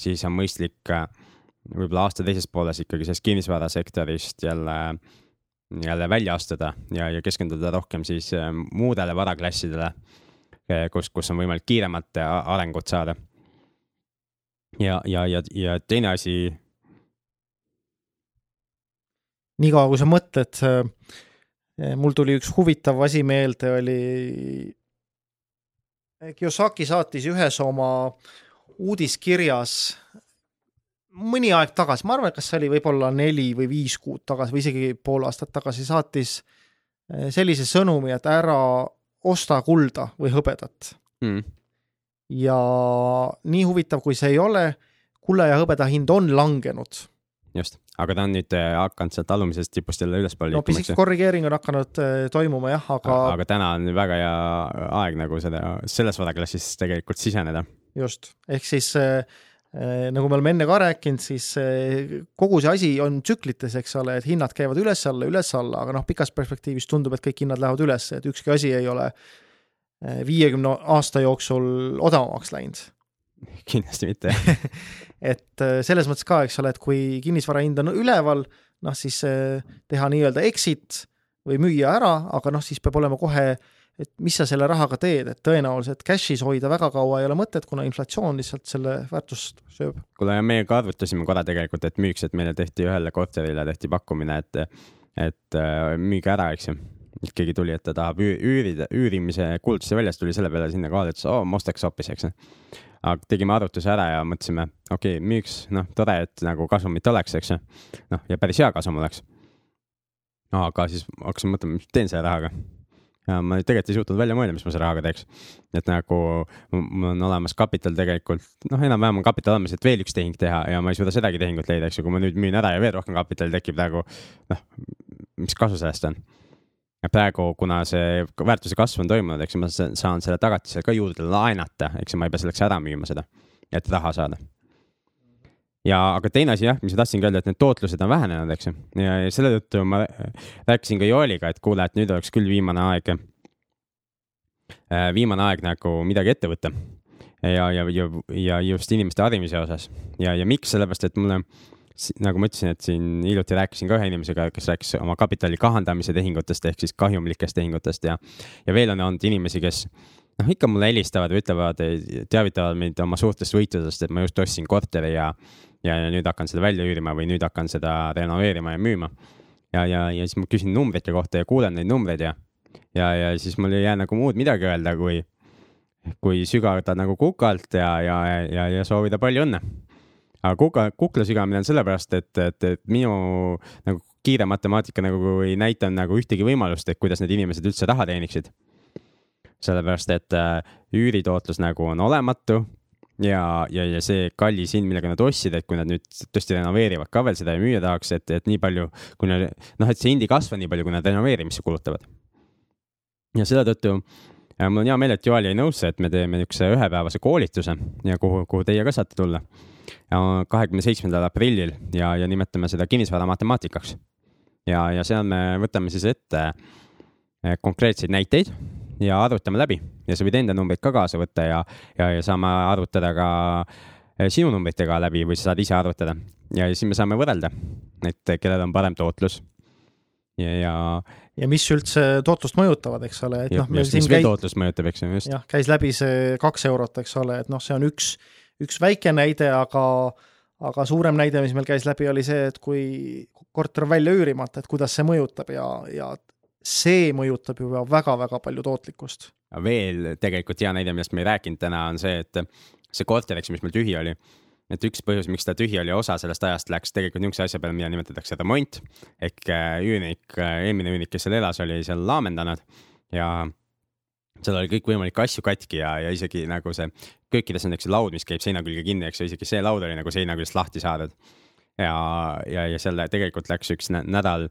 siis on mõistlik võib-olla aasta teises pooles ikkagi sellest kinnisvarasektorist jälle, jälle välja astuda ja, ja keskenduda rohkem siis muudele varaklassidele, kus, kus on võimalik kiiremat arengut saada. ja, ja, ja, ja teine asi. niikaua, kui sa mõtled mul tuli üks huvitav asi meelde, oli Kiyosaki saatis ühes oma uudiskirjas mõni aeg tagasi, ma arvan, et kas see oli võib-olla neli või viis kuud tagasi või isegi pool aastat tagasi, saatis eh, sellise sõnumi, et ära osta kulda või hõbedat. Mm.. ja nii huvitav, kui see ei ole, kulla ja hõbeda hind on langenud. Just, aga ta on nüüd äh, hakanud sealt alumisest tipust jälle ülespoole no pisik korrigeering on hakanud äh, toimuma jah, aga. aga täna on väga hea aeg nagu seda, selles varaklassis tegelikult siseneda. just, ehk siis äh, nagu me oleme enne ka rääkinud, siis äh, kogu see asi on tsüklites, eks ole, et hinnad käivad üles-alla, üles-alla, aga noh, pikas perspektiivis tundub, et kõik hinnad lähevad üles, et ükski asi ei ole äh, viiekümne aasta jooksul odavamaks läinud. Kindlasti mitte. Et äh, selles mõttes ka, eks ole, et kui kinnisvara hind on üleval, noh siis äh, teha nii-öelda exit või müüa ära, aga noh, siis peab olema kohe, et mis sa selle rahaga teed, et tõenäoliselt cash'is hoida väga kaua ei ole mõtet, kuna inflatsioon lihtsalt selle väärtust sööb. kuule, meie ka arvutasime korra tegelikult, et müüks, et meile tehti ühele korterile tehti pakkumine, et, et äh, müüge ära, eks ju keegi tuli, et ta tahab üürida, üürimise kuulutuse väljas tuli selle peale sinna kohale, ütles, oo, ma ostaks hoopis, eks aga tegime arvutuse ära ja mõtlesime, okei okay,, müüks, noh, tore, et nagu kasumit oleks, eks noh, ja päris hea kasum oleks. aga siis hakkasin mõtlema, mis teen selle rahaga. Ja ma tegelikult ei suutnud välja mõelda, mis ma selle rahaga teeks. et nagu mul on olemas kapital tegelikult, noh, enam-vähem on kapital olemas, et veel üks tehing teha ja ma ei suuda sedagi tehingut leida, eks ju, kui ma nüüd müün ära ja veel rohkem kapitali tekib nagu noh, mis kasu sellest on ja praegu, kuna see väärtuse kasv on toimunud, eks ju, ma saan selle tagatise ka juurde laenata, eks ju, ma ei pea selleks ära müüma seda, et raha saada. Ja, aga teine asi jah, mis ma tahtsingi öelda, et need tootlused on vähenenud, eks ju, ja, ja selle tõttu ma rääkisin ka Jooliga, et kuule, et nüüd oleks küll viimane aeg, äh, viimane aeg nagu midagi ette võtta. ja, ja, ja, ja just inimeste harimise osas. Ja, ja miks, sellepärast et mulle nagu ma ütlesin, et siin hiljuti rääkisin ka ühe inimesega, kes rääkis oma kapitali kahandamise tehingutest ehk siis kahjumlikest tehingutest ja, ja veel on olnud inimesi, kes noh, ikka mulle helistavad või ütlevad, teavitavad mind oma suurtest võitudest, et ma just ostsin korteri ja, ja, nüüd hakkan seda välja üürima või nüüd hakkan seda renoveerima ja müüma. ja, ja, ja siis ma küsin numbrite kohta ja kuulen neid numbreid ja, ja, ja siis mul ei jää nagu muud midagi öelda, kui, kui sügavda nagu kukalt ja, ja, ja, ja soovida palju õnne aga kuka, kukla sügamine on sellepärast, et, et, et minu nagu kiire matemaatika nagu ei näita nagu ühtegi võimalust, et kuidas need inimesed üldse raha teeniksid. Sellepärast, et äh, üüritootlus nagu on olematu ja, ja, ja see kallis hind, millega nad ostsid, et kui nad nüüd tõesti renoveerivad ka veel seda ja müüa tahaks, et, et nii palju, kui nad, noh, et see hind ei kasva nii palju, kui nad renoveerimisse kulutavad. ja selle tõttu ja mul on hea meel, et Joel jäi nõusse, et me teeme niisuguse ühepäevase koolituse ja kuhu, kuhu teie ka saate tulla. kahekümne seitsmendal aprillil ja, ja nimetame seda kinnisvara matemaatikaks. ja, ja seal me võtame siis ette eh, konkreetseid näiteid ja arvutame läbi ja sa võid enda numbreid ka kaasa võtta ja, ja, ja saame arvutada ka eh, sinu numbritega läbi või sa saad ise arvutada ja siis me saame võrrelda, et kellel on parem tootlus ja, ja ja mis üldse tootlust mõjutavad, eks ole, et noh. mis veel käi... tootlust mõjutab, eks ju, just. jah, käis läbi see kaks eurot, eks ole, et noh, see on üks, üks väike näide, aga, aga suurem näide, mis meil käis läbi, oli see, et kui korter on välja üürimata, et kuidas see mõjutab ja, ja see mõjutab juba väga-väga palju tootlikkust. veel tegelikult hea näide, millest me ei rääkinud täna, on see, et see korter, eks mis meil tühi oli et üks põhjus, miks ta tühi oli, osa sellest ajast läks tegelikult niisuguse asja peale, mida nimetatakse remont ehk äh, üürnik, äh, eelmine üürnik, kes seal elas, oli seal laamendanud ja seal oli kõikvõimalikke asju katki ja, ja isegi nagu see köökides on, eks ju, laud, mis käib seina külge kinni, eks ju, isegi see laud oli nagu seina küljest lahti saadud. ja, ja, ja selle tegelikult läks üks nädal,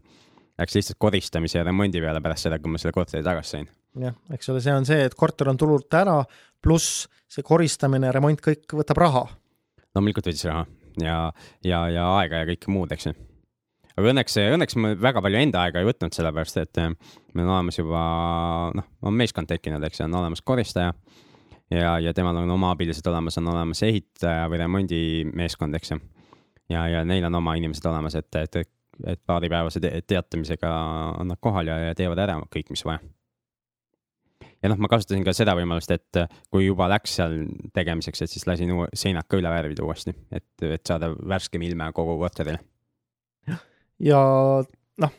läks lihtsalt koristamise ja remondi peale pärast seda, kui ma selle korteri tagasi sain. jah, eks ole, see on see, et korter on tulult ära, pluss see koristamine, remont, kõik võtab raha loomulikult võttis raha ja, ja, ja aega ja kõike muud, eks ju. aga õnneks, õnneks ma väga palju enda aega ei võtnud, sellepärast et eh, meil on olemas juba noh, on meeskond tekkinud, eks ju, on olemas koristaja ja, ja temal on oma abilised olemas, on olemas ehitaja või remondimeeskond, eks ju. ja, ja neil on oma inimesed olemas, et, et, et paaripäevase te teatamisega on nad kohal ja, ja teevad ära kõik, mis vaja ja noh, ma kasutasin ka seda võimalust, et kui juba läks seal tegemiseks, et siis lasin seinad ka üle värvida uuesti, et, et saada värskem ilme kogu korterile. ja noh,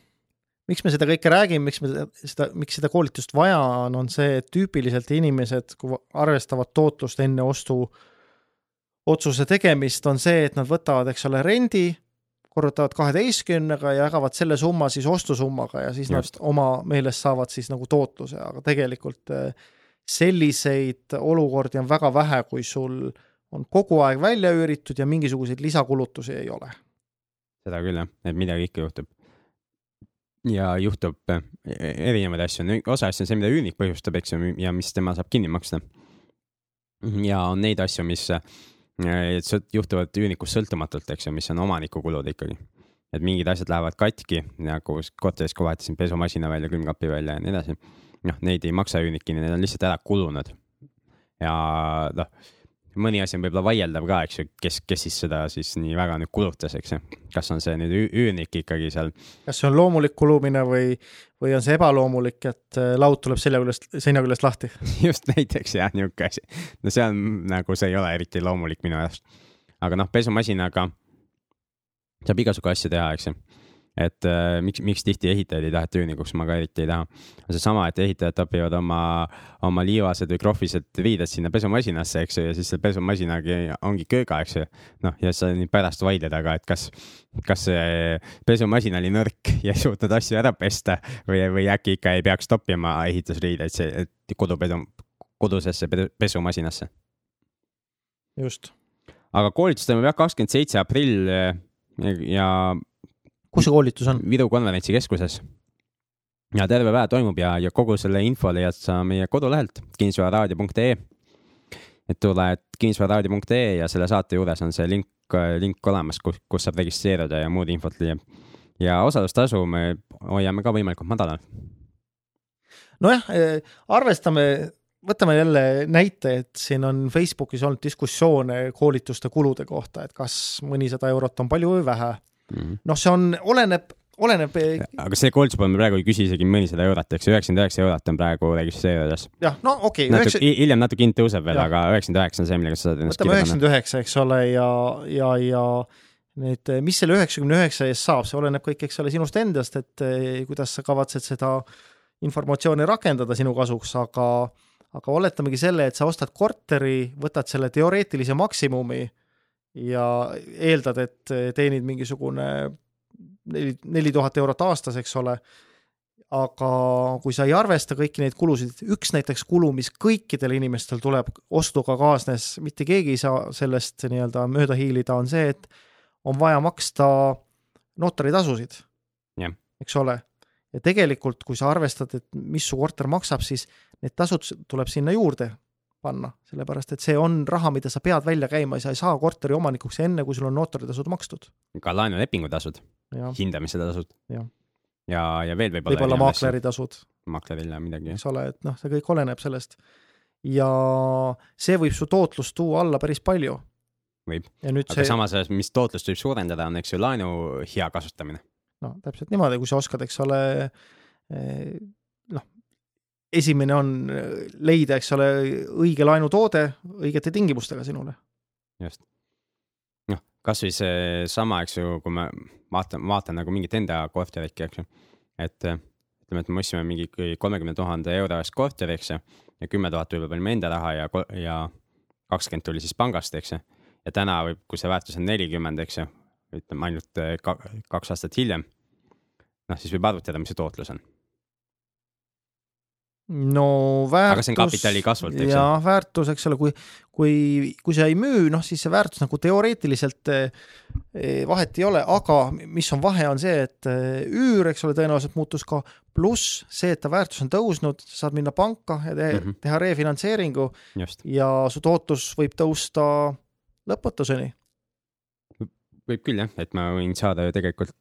miks me seda kõike räägime, miks me seda, miks seda koolitust vaja on, on see, et tüüpiliselt inimesed, kui arvestavad tootlust enne ostu otsuse tegemist, on see, et nad võtavad, eks ole, rendi korrutavad kaheteistkümnega ja jagavad selle summa siis ostusummaga ja siis Just. nad oma meelest saavad siis nagu tootluse, aga tegelikult eh, selliseid olukordi on väga vähe, kui sul on kogu aeg välja üüritud ja mingisuguseid lisakulutusi ei ole. seda küll jah, et midagi ikka juhtub. ja juhtub äh, erinevaid asju, osa asju on see, mida üürnik põhjustab, eks ju, ja mis tema saab kinni maksta. ja on neid asju, mis äh, juhtuvad üürnikust sõltumatult, eks ju, mis on omaniku kulud ikkagi. et mingid asjad lähevad katki, nagu korteris, kui vahetasin pesumasina välja, külmkapi välja ja nii edasi. noh, neid ei maksa üürnik kinni, need on lihtsalt ära kulunud. ja noh mõni asi on võib-olla vaieldav ka, eks ju, kes, kes siis seda siis nii väga nüüd kulutas, eks ju. kas on see nüüd üürnik ikkagi seal? kas see on loomulik kulumine või, või on see ebaloomulik, et äh, laud tuleb selja küljest, seina küljest lahti? just näiteks jah, niisugune asi. no see on nagu, see ei ole eriti loomulik minu arust. aga noh, pesumasinaga saab igasugu asju teha, eks ju et äh, miks, miks tihti ehitajaid ei taheta üürnikuks, ma ka eriti ei taha. on seesama, et ehitajad topivad oma, oma liivased või krohvised riided sinna pesumasinasse, eks ju, ja siis selle pesumasinagi ongi kööga, eks ju. noh, ja sa nüüd pärast vaidled, aga et kas, kas see pesumasin oli nõrk ja ei suutnud asju ära pesta või, või äkki ikka ei peaks toppima ehitusriideid see kodupesu, kodusesse pesumasinasse. just. aga koolitus toimub jah, kakskümmend seitse aprill ja kus see koolitus on? Viru konverentsikeskuses. ja terve päev toimub ja, ja kogu selle info leiad sa meie kodulehelt kinnisvararaadio.ee. et tule kinnisvararaadio.ee ja selle saate juures on see link, link olemas, kus, kus saab registreeruda ja muud infot lüüa. ja osalustasu me hoiame ka võimalikult madalal. nojah, eh, arvestame võtame jälle näite, et siin on Facebookis olnud diskussioone koolituste kulude kohta, et kas mõnisada eurot on palju või vähe. Noh, see on, oleneb, oleneb. aga see koolituspool me praegu ei küsi isegi mõnisada eurot, eks üheksakümmend üheksa eurot on praegu registreerides. jah, no okei okay,. Üheksa... hiljem natuke hind tõuseb veel, aga üheksakümmend üheksa on see, millega sa saad ennast võtame üheksakümmend üheksa, eks ole, ja, ja, ja nüüd, mis selle üheksakümne üheksa eest saab, see oleneb kõik, eks ole, sinust endast, et eh, kuidas sa kavatsed seda informatsiooni rakendada sinu kasuks, aga aga oletamegi selle, et sa ostad korteri, võtad selle teoreetilise maksimumi ja eeldad, et teenid mingisugune neli, neli tuhat eurot aastas, eks ole, aga kui sa ei arvesta kõiki neid kulusid, üks näiteks kulu, mis kõikidel inimestel tuleb, ostuga kaasnes, mitte keegi ei saa sellest nii-öelda mööda hiilida, on see, et on vaja maksta notaritasusid yeah., eks ole. ja tegelikult, kui sa arvestad, et mis su korter maksab, siis need tasud tuleb sinna juurde panna, sellepärast et see on raha, mida sa pead välja käima, sa ei saa korteri omanikuks enne, kui sul on notaritasud makstud. ka laenulepingu tasud, hindamise tasud. ja, ja, ja veel võib-olla. võib-olla maakleri tasud. maakleril ja midagi. eks ole, et noh, see kõik oleneb sellest. ja see võib su tootlust tuua alla päris palju. võib, aga see... samas, mis tootlust võib suurendada, on eks ju laenu hea kasutamine. no täpselt niimoodi, kui sa oskad, eks ole eh, esimene on leida, eks ole, õige laenutoode õigete tingimustega sinule. just. noh, kasvõi seesama, eks ju, kui ma vaatan, vaatan nagu mingit enda korterit, eks ju, et ütleme, et me ostsime mingi kolmekümne tuhande euro eest korteri, eks ju, ja kümme tuhat võib-olla panime enda raha ja, ja kakskümmend tuli siis pangast, eks ju. ja täna võib, kui see väärtus on nelikümmend, eks ju, ütleme ainult kaks aastat hiljem, noh, siis võib arvutada, mis see tootlus on no väärtus. aga see on kapitali kasvult, eks ju? jah, väärtus, eks ole, kui, kui, kui sa ei müü, noh siis see väärtus nagu teoreetiliselt eh, vahet ei ole, aga mis on vahe, on see, et eh, üür, eks ole, tõenäoliselt muutus ka, pluss see, et ta väärtus on tõusnud, sa saad minna panka ja te, mm -hmm. teha refinantseeringu Just. ja su tootlus võib tõusta lõpmatuseni. võib küll jah, et ma võin saada ju tegelikult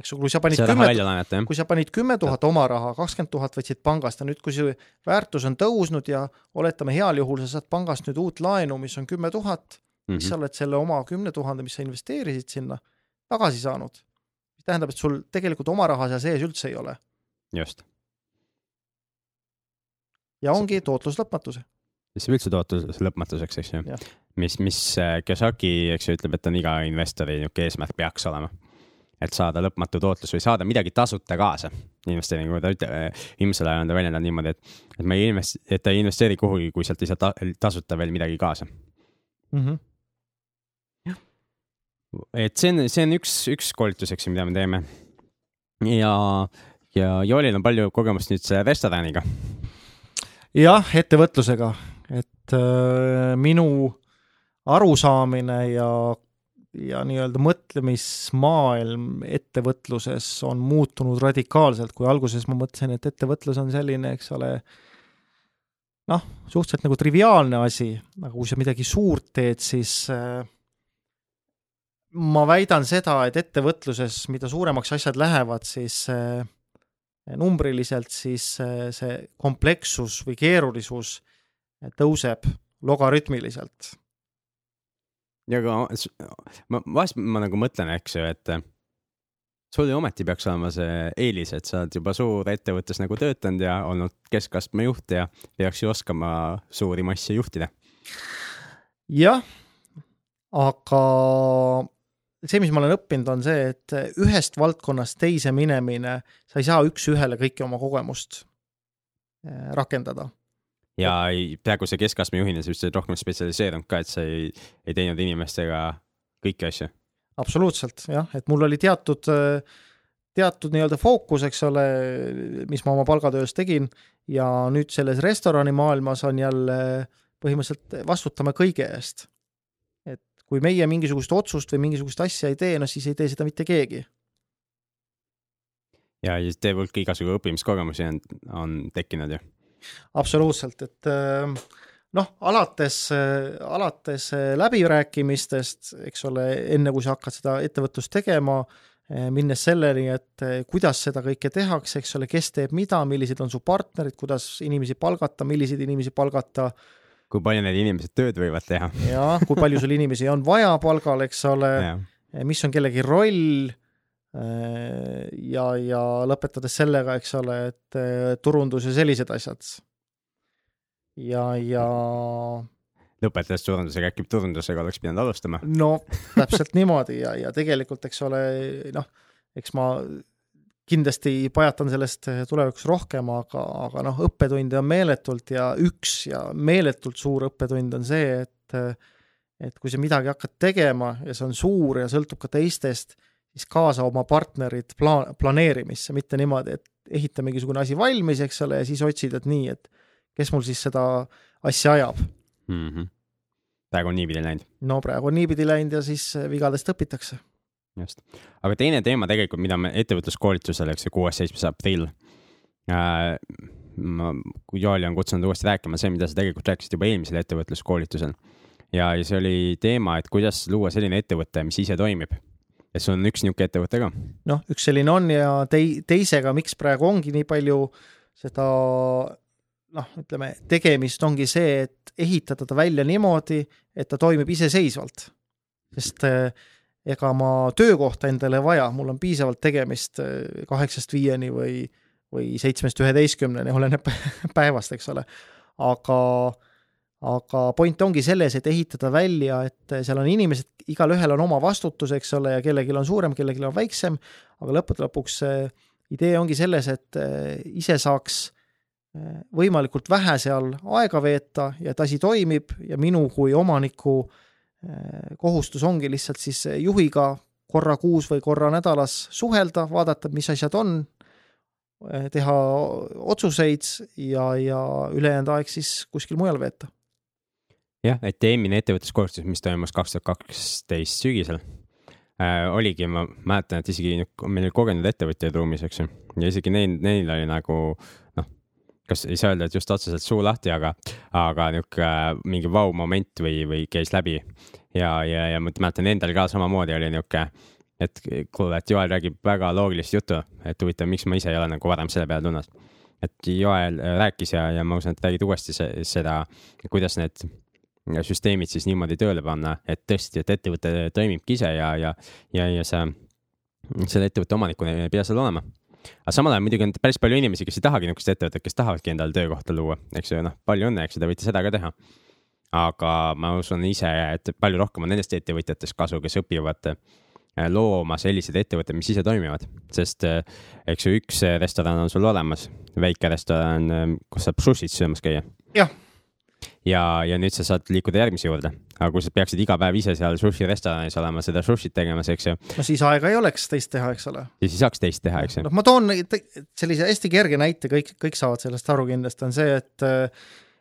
eks ju, kui sa panid kümme, kui sa panid kümme tuhat oma raha, kakskümmend tuhat võtsid pangast ja nüüd, kui see väärtus on tõusnud ja oletame, heal juhul sa saad pangast nüüd uut laenu, mis on kümme tuhat, siis mhm. sa oled selle oma kümne tuhande, mis sa investeerisid sinna, tagasi saanud. mis tähendab, et sul tegelikult oma raha seal sees üldse ei ole. just. ja ongi tootlus lõpmatus mis üldse tootlus lõpmatuseks, eks ju. mis, mis äh, Kiyosaki, eks ju, ütleb, et on iga investori niisugune eesmärk peaks olema et saada lõpmatu tootlus või saada midagi tasuta kaasa investeeringuga, ta ütleb, viimasel ajal on ta väljendanud niimoodi, et, et ma ei invest-, et ta ei investeeri kuhugi, kui sealt ei saa ta, tasuta veel midagi kaasa mm. -hmm. et see on, see on üks, üks koolitus, eks ju, mida me teeme. ja, ja Joolil on palju kogemust nüüd selle restoraniga. jah, ettevõtlusega, et äh, minu arusaamine ja ja nii-öelda mõtlemismaailm ettevõtluses on muutunud radikaalselt, kui alguses ma mõtlesin, et ettevõtlus on selline, eks ole, noh, suhteliselt nagu triviaalne asi, aga kui sa midagi suurt teed, siis äh, ma väidan seda, et ettevõtluses, mida suuremaks asjad lähevad, siis äh, numbriliselt, siis äh, see komplekssus või keerulisus tõuseb logarütmiliselt ja aga ma vahest ma nagu mõtlen, eks ju, et sul ju ometi peaks olema see eelis, et sa oled juba suurettevõttes nagu töötanud ja olnud keskastme juht ja peaks ju oskama suuri masse juhtida. jah, aga see, mis ma olen õppinud, on see, et ühest valdkonnast teise minemine, sa ei saa üks-ühele kõike oma kogemust eh, rakendada ja praegu see keskastme juhina sa oled rohkem spetsialiseerunud ka, et sa ei, ei teinud inimestega kõiki asju. absoluutselt jah, et mul oli teatud, teatud nii-öelda fookus, eks ole, mis ma oma palgatöös tegin ja nüüd selles restoranimaailmas on jälle põhimõtteliselt vastutame kõige eest. et kui meie mingisugust otsust või mingisugust asja ei tee, no siis ei tee seda mitte keegi ja siis teie hulk igasugu õppimiskogemusi on, on tekkinud ju absoluutselt, et ähm, noh, alates, alates läbirääkimistest, eks ole, enne kui sa hakkad seda ettevõtlust tegema, eh, minnes selleni, et kuidas seda kõike tehakse, eks ole, kes teeb mida, millised on su partnerid, kuidas inimesi palgata, milliseid inimesi palgata. kui palju need inimesed tööd võivad teha. jah, kui palju sul inimesi on vaja palgal, eks ole, mis on kellegi roll Äh, ja, ja lõpetades sellega, eks ole, et äh, turundus ja sellised asjad. ja, ja. lõpetades turundusega, äkki turundusega oleks pidanud alustama? no täpselt niimoodi ja, ja tegelikult, eks ole, noh, eks ma kindlasti pajatan sellest tulevikus rohkem, aga, aga noh, õppetunde on meeletult ja üks ja meeletult suur õppetund on see, et et kui sa midagi hakkad tegema ja see on suur ja sõltub ka teistest, siis kaasa oma partnerid plaan, planeerimisse, mitte niimoodi, et ehita mingisugune asi valmis, eks ole, ja siis otsid, et nii, et kes mul siis seda asja ajab mm. -hmm. praegu on niipidi läinud? no praegu on niipidi läinud ja siis vigadest õpitakse. just, aga teine teema tegelikult, mida me ettevõtluskoolitusel, eks ju, kuues-seitsmes aprill äh,. ma, Joali on kutsunud uuesti rääkima, see, mida sa tegelikult rääkisid juba eelmisel ettevõtluskoolitusel ja, ja see oli teema, et kuidas luua selline ettevõte, mis ise toimib ja sul on üks niisugune ettevõte ka? noh, üks selline on ja tei-, teisega, miks praegu ongi nii palju seda noh, ütleme, tegemist ongi see, et ehitada ta välja niimoodi, et ta toimib iseseisvalt. sest eh, ega ma töökohta endale ei vaja, mul on piisavalt tegemist eh, kaheksast viieni või, või seitsmest üheteistkümneni, oleneb päevast, eks ole. aga aga point ongi selles, et ehitada välja, et seal on inimesed, igalühel on oma vastutus, eks ole, ja kellelgi on suurem, kellelgi on väiksem, aga lõppude lõpuks idee ongi selles, et eh, ise saaks eh, võimalikult vähe seal aega veeta ja et asi toimib. Ja minu kui omaniku eh, kohustus ongi lihtsalt siis juhiga korra kuus või korra nädalas suhelda, vaadata, mis asjad on, teha otsuseid ja, ja ülejäänud aeg siis kuskil mujal veeta jah, et eelmine ettevõtluskoolitus, mis toimus kaks tuhat kaksteist sügisel äh,, oligi, ma mäletan, et isegi meil oli kogenud ettevõtjaid ruumis, eks ju, ja isegi neil, neil oli nagu noh, kas ei saa öelda, et just otseselt suu lahti, aga, aga niisugune äh, mingi vau-moment või, või käis läbi. ja, ja, ja ma mäletan endal ka samamoodi oli niisugune, et kuule, et Joel räägib väga loogilist juttu, et huvitav, miks ma ise ei ole nagu varem selle peale tulnud. et Joel äh, rääkis ja, ja ma usun, et räägid uuesti seda, kuidas need süsteemid siis niimoodi tööle panna, et tõesti, et ettevõte toimibki ise ja, ja, ja, ja sa selle ettevõtte omanikuna ei pea seal olema. aga samal ajal muidugi on päris palju inimesi, kes ei tahagi niisugust ettevõtet, kes tahavadki endale töökohta luua, eks ju, noh, palju õnne, eks ju, te võite seda ka teha. aga ma usun ise, et palju rohkem on nendest ettevõtjatest kasu, kes õpivad äh, looma selliseid ettevõtteid, mis ise toimivad, sest äh, eks ju, üks restoran on sul olemas, väike restoran, äh, kus saab sushit söömas käia. jah ja, ja nüüd sa saad liikuda järgmise juurde. aga kui sa peaksid iga päev ise seal sushi restoranis olema, seda sushit tegemas, eks ju. no siis aega ei oleks teist teha, eks ole. siis ei saaks teist teha, eks ju. noh, ma toon sellise hästi kerge näite, kõik, kõik saavad sellest aru kindlasti, on see, et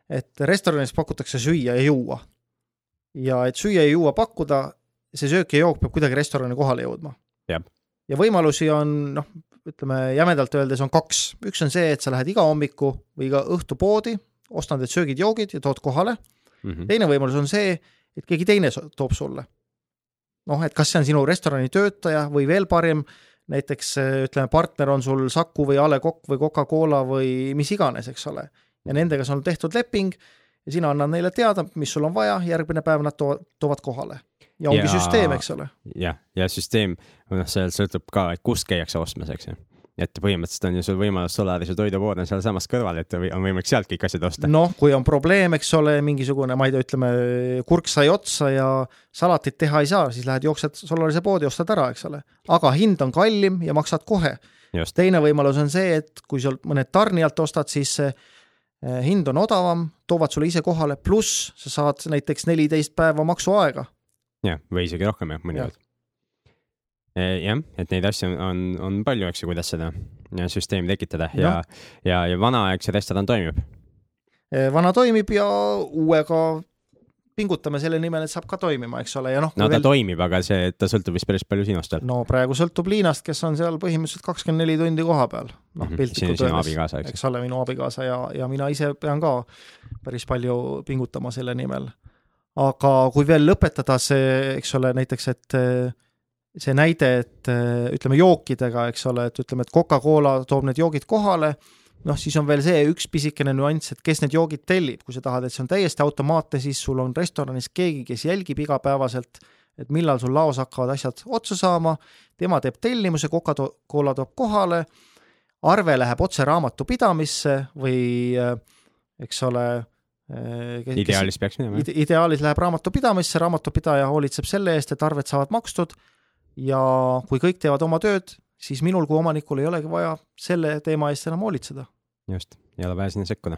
et restoranis pakutakse süüa ja juua. ja et süüa ja juua pakkuda, see söök ja jook peab kuidagi restorani kohale jõudma. Ja võimalusi on noh, ütleme jämedalt öeldes on kaks, üks on see, et sa lähed iga hommiku või iga õhtu poodi, ostad need söögid-joogid ja tood kohale mm. -hmm. teine võimalus on see, et keegi teine toob sulle. noh, et kas see on sinu restorani töötaja või veel parem, näiteks ütleme, partner on sul Saku või A Le Coq või Coca-Cola või mis iganes, eks ole. ja nendega sul on tehtud leping ja sina annad neile teada, mis sul on vaja, järgmine päev nad toovad, toovad kohale. ja ongi Ja- süsteem, eks ole. jah, ja süsteem, noh, seal sõltub ka, et kust käiakse ostmas, eks ju. Et põhimõtteliselt on ju sul võimalus Solarise toidupood on sealsamas kõrval, et on võimalik sealt kõik asjad osta. noh, kui on probleem, eks ole, mingisugune, ma ei tea, ütleme, kurk sai otsa ja salatit teha ei saa, siis lähed jooksed Solarise poodi, ostad ära, eks ole. aga hind on kallim ja maksad kohe. teine võimalus on see, et kui sa mõned tarnijalt ostad, siis eh, hind on odavam, toovad sulle ise kohale, pluss sa saad näiteks neliteist päeva maksuaega. jah, või isegi rohkem jah, mõnikord. jah, et neid asju on, on, on palju, eks ju, kuidas seda ja süsteemi tekitada ja Jah., ja, ja vanaaegse restoran toimib. Eh, vana toimib ja uuega pingutame selle nimel, et saab ka toimima, eks ole, ja noh, no ta veel... toimib, aga see, ta sõltub vist päris palju sinust veel. no praegu sõltub Liinast, kes on seal põhimõtteliselt kakskümmend neli tundi koha peal, noh Mhm. piltlikult öeldes, eks. ole, minu abikaasa ja, ja mina ise pean ka päris palju pingutama selle nimel. aga kui veel lõpetada see, eks ole, näiteks, et eh, see näide, et eh, ütleme jookidega, eks ole, et ütleme, et Coca-Cola toob need joogid kohale, noh, siis on veel see üks pisikene nüanss, et kes need joogid tellib, kui sa tahad, et see on täiesti automaatne, siis sul on restoranis keegi, kes jälgib igapäevaselt, et millal sul laos hakkavad asjad otsa saama, tema teeb tellimuse, Coca-Cola toob kohale arve läheb otse raamatupidamisse või äh, eks ole. ideaalis peaks minema, jah. ideaalis läheb raamatupidamisse, raamatupidaja hoolitseb selle eest, et arved saavad makstud ja kui kõik teevad oma tööd, siis minul kui omanikul ei olegi vaja selle teema eest enam hoolitseda. just, ei ole vaja sinna sekkuda.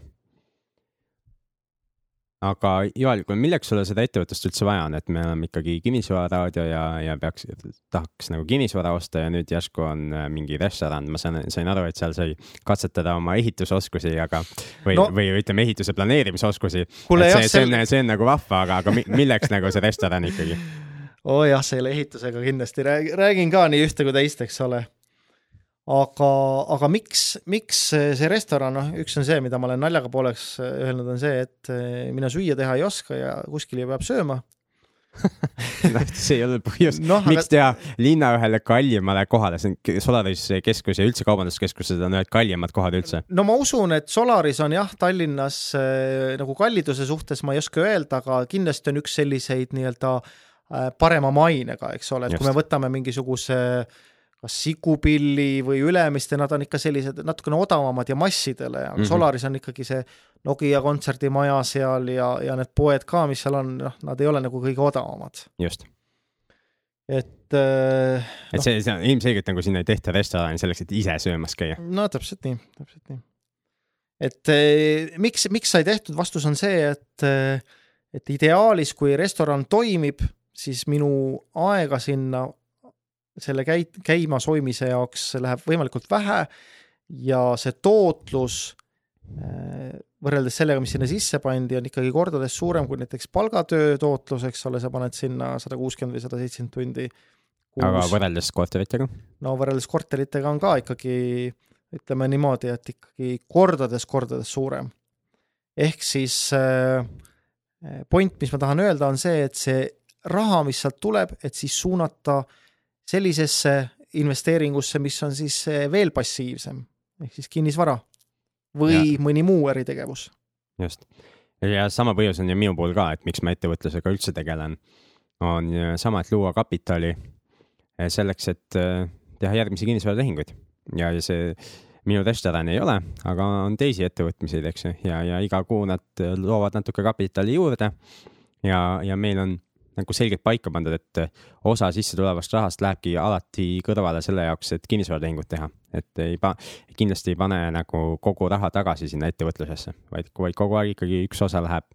aga Joel, milleks sulle seda ettevõtlust üldse vaja on, et me oleme ikkagi kinnisvararaadio ja, ja peaks, tahaks nagu kinnisvara osta ja nüüd järsku on äh, mingi restoran, ma sain, sain aru, et seal sai katsetada oma ehitusoskusi, aga või no. Või ütleme, ehituse planeerimisoskusi. jah, see, see on see on nagu vahva, aga, aga mi- milleks nagu see restoran ikkagi? oo oh jah, selle ehitusega kindlasti räägin, ka nii ühte kui teist, eks ole. aga, aga miks, miks see restoran, noh, üks on see, mida ma olen naljaga pooleks öelnud, on see, et eh, mina süüa teha ei oska ja kuskil ju peab sööma. see ei ole põhjus Noh, aga- miks teha linna ühele kallimale kohale, see on Solaris keskus ja üldse kaubanduskeskused on ühed kallimad kohad üldse. no ma usun, et Solaris on jah, Tallinnas äh, nagu kalliduse suhtes ma ei oska öelda, aga kindlasti on üks selliseid nii-öelda äh, parema mainega, eks ole, et kui Just. me võtame mingisuguse kas Sikupilli või Ülemiste, nad on ikka sellised natukene odavamad ja massidele, aga mm. -hmm. Solaris on ikkagi see Nokia kontserdimaja seal ja, ja need poed ka, mis seal on, noh, nad ei ole nagu kõige odavamad. just, et äh, et see, see on ilmselgelt nagu sinna ei tehta restorani selleks, et ise söömas käia. no täpselt nii, täpselt nii. et eh, miks, miks sai tehtud, vastus on see, et eh, et ideaalis, kui restoran toimib, siis minu aega sinna selle käi-, käimas hoidmise jaoks läheb võimalikult vähe ja see tootlus eh, võrreldes sellega, mis sinna sisse pandi, on ikkagi kordades suurem kui näiteks palgatöö tootlus, eks ole, sa paned sinna sada kuuskümmend või sada seitsekümmend tundi aga võrreldes korteritega, no võrreldes korteritega on ka ikkagi ütleme niimoodi, et ikkagi kordades-kordades suurem. ehk siis äh, point, mis ma tahan öelda, on see, et see raha, mis sealt tuleb, et siis suunata sellisesse investeeringusse, mis on siis äh, veel passiivsem ehk siis kinnisvara või ja. mõni muu äritegevus. just. ja sama põhjus on ju minu puhul ka, et miks ma ettevõtlusega üldse tegelen, on sama, et luua kapitali eh, selleks, et eh, teha järgmisi kinnisvaratehinguid ja, ja see minu restoran ei ole, aga on teisi ettevõtmiseid, eks ju, ja, ja iga kuu nad eh, loovad natuke kapitali juurde ja, ja meil on nagu selgelt paika pandud, et eh, osa sissetulevast rahast lähebki alati kõrvale selle jaoks, et kinnisvaratehingut teha, et ei pa-, kindlasti ei pane nagu kogu raha tagasi sinna ettevõtlusesse, vaid, vaid kogu aeg ikkagi üks osa läheb,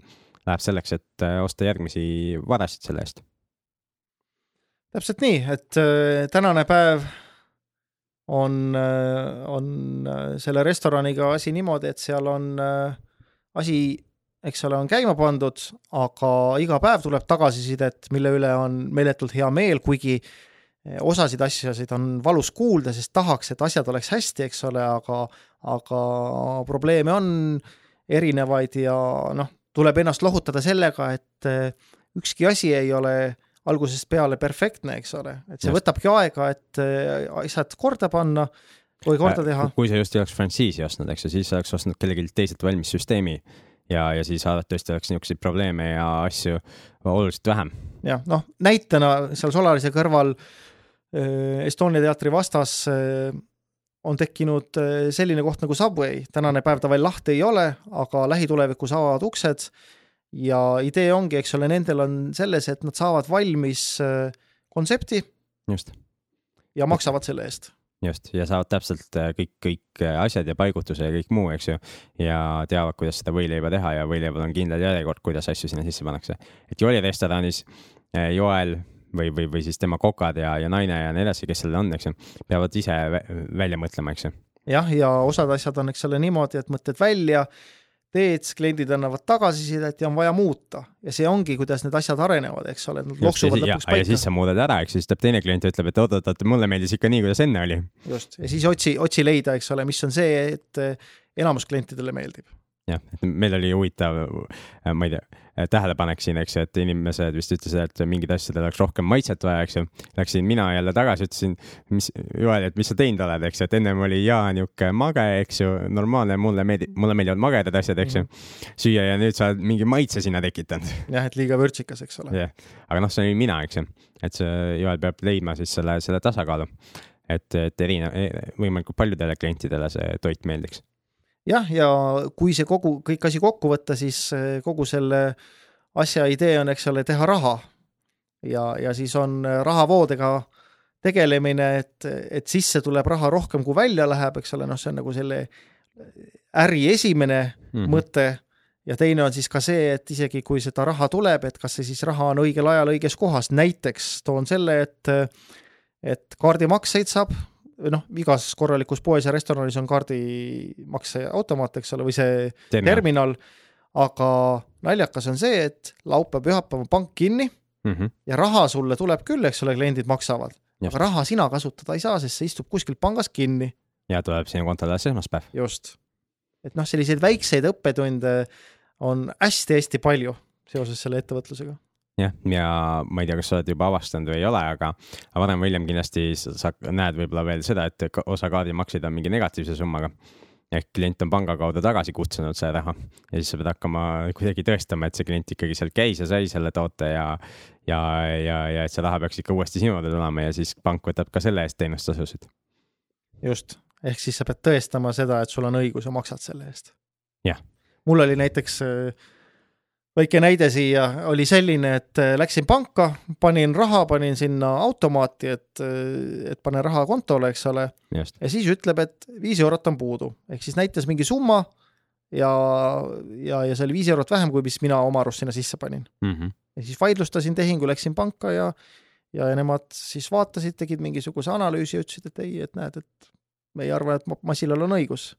läheb selleks, et eh, osta järgmisi varasid selle eest. täpselt nii, et äh, tänane päev on on selle restoraniga asi niimoodi, et seal on asi eks ole, on käima pandud, aga iga päev tuleb tagasisidet, mille üle on meeletult hea meel, kuigi eh, osasid asjasid on valus kuulda, sest tahaks, et asjad oleks hästi, eks ole, aga aga probleeme on erinevaid ja noh, tuleb ennast lohutada sellega, et eh, ükski asi ei ole algusest peale perfektne, eks ole, et see just. võtabki aega, et eh, asjad korda panna või korda teha. kui sa just ei oleks frantsiisi ostnud, eks ju, siis oleks ostnud kellelgi teiselt valmis süsteemi ja, ja siis arvatavasti oleks niisuguseid probleeme ja asju oluliselt vähem. jah, noh näitena seal Solarise kõrval äh, Estonia teatri vastas äh, on tekkinud äh, selline koht nagu Subway, tänane päev ta veel lahti ei ole, aga lähitulevikus avavad uksed ja idee ongi, eks ole, nendel on selles, et nad saavad valmis kontsepti. just. ja maksavad selle eest just, ja saavad täpselt äh, kõik, kõik äh, asjad ja paigutuse ja kõik muu, eks ju. ja teavad, kuidas seda võileiba teha ja võileibal on kindel järjekord, kuidas asju sinna sisse pannakse. et Joeli restoranis äh, Joel või, või, või siis tema kokad ja, ja naine ja nii edasi, kes seal on, eks ju, peavad ise välja mõtlema, eks ju. jah, ja osad asjad on, eks ole, niimoodi, et mõtled välja teed, kliendid annavad tagasisidet ja on vaja muuta. Ja see ongi, kuidas need asjad arenevad, eks ole, nad loksuvad lõpuks paika. ja siis sa muudad ära, eks. Siis tuleb teine klient ja ütleb, et oot-oot-oot, mulle meeldis ikka nii, kuidas enne oli. just, ja siis otsi, otsi leida, eks ole, mis on see, et enamus klientidele meeldib jah, et meil oli huvitav, äh, ma ei tea, äh, tähelepanek siin, eks ju, et inimesed vist ütlesid, et mingid asjadel oleks rohkem maitset vaja, eks ju. Läksin mina jälle tagasi, ütlesin, mis, Joel, et mis sa teinud oled, eks ju, et ennem oli jaa, niisugune mage, eks ju, normaalne, mulle meeldib, mulle meeldivad magedad asjad, eks ju. Mhm. süüa ja nüüd sa oled mingi maitse sinna tekitanud. jah, et liiga vürtsikas, eks ole. jah, aga noh, see olin mina, eks ju, et see Joel peab leidma siis selle, selle tasakaalu et, et erine-, võimalikult paljudele klientidele see toit meeldiks jah, ja kui see kogu, kõik asi kokku võtta, siis eh, kogu selle asja idee on, eks ole, teha raha. ja, ja siis on eh, rahavoodega tegelemine, et, et sisse tuleb raha rohkem, kui välja läheb, eks ole, noh, see on nagu selle äri esimene mm -hmm. mõte ja teine on siis ka see, et isegi kui seda raha tuleb, et kas see siis raha on õigel ajal õiges kohas, näiteks toon selle, et et kaardimakseid saab noh, igas korralikus poes ja restoranis on kaardimakseautomaat, eks ole, või see terminal, terminal, aga naljakas on see, et laupäev-pühapäev on pank kinni mm -hmm. ja raha sulle tuleb küll, eks ole, kliendid maksavad, aga raha sina kasutada ei saa, sest see istub kuskil pangas kinni. ja tuleb sinu kontole alles esmaspäev. just. et noh, selliseid väikseid õppetunde on hästi-hästi palju seoses selle ettevõtlusega jah, ja ma ei tea, kas sa oled juba avastanud või ei ole, aga varem või hiljem kindlasti sa näed võib-olla veel seda, et osa kaardimakseid on mingi negatiivse summaga. ehk klient on panga kaudu tagasi kutsunud selle raha ja siis sa pead hakkama kuidagi tõestama, et see klient ikkagi seal käis ja sai selle toote ja, ja, ja, ja et see raha peaks ikka uuesti sinu juurde tulema ja siis pank võtab ka selle eest teenustasusid. just, ehk siis sa pead tõestama seda, et sul on õigus ja maksad selle eest. jah. mul oli näiteks äh, väike näide siia oli selline, et äh, läksin panka, panin raha, panin sinna automaati, et, äh, et pane raha kontole, eks ole. ja siis ütleb, et viis eurot on puudu, ehk siis näitas mingi summa ja, ja, ja see oli viis eurot vähem, kui mis mina oma arust sinna sisse panin mm. -hmm. ja siis vaidlustasin tehingu, läksin panka ja, ja nemad siis vaatasid, tegid mingisuguse analüüsi ja ütlesid, et ei, et näed, et me ei arva, et masinal on õigus.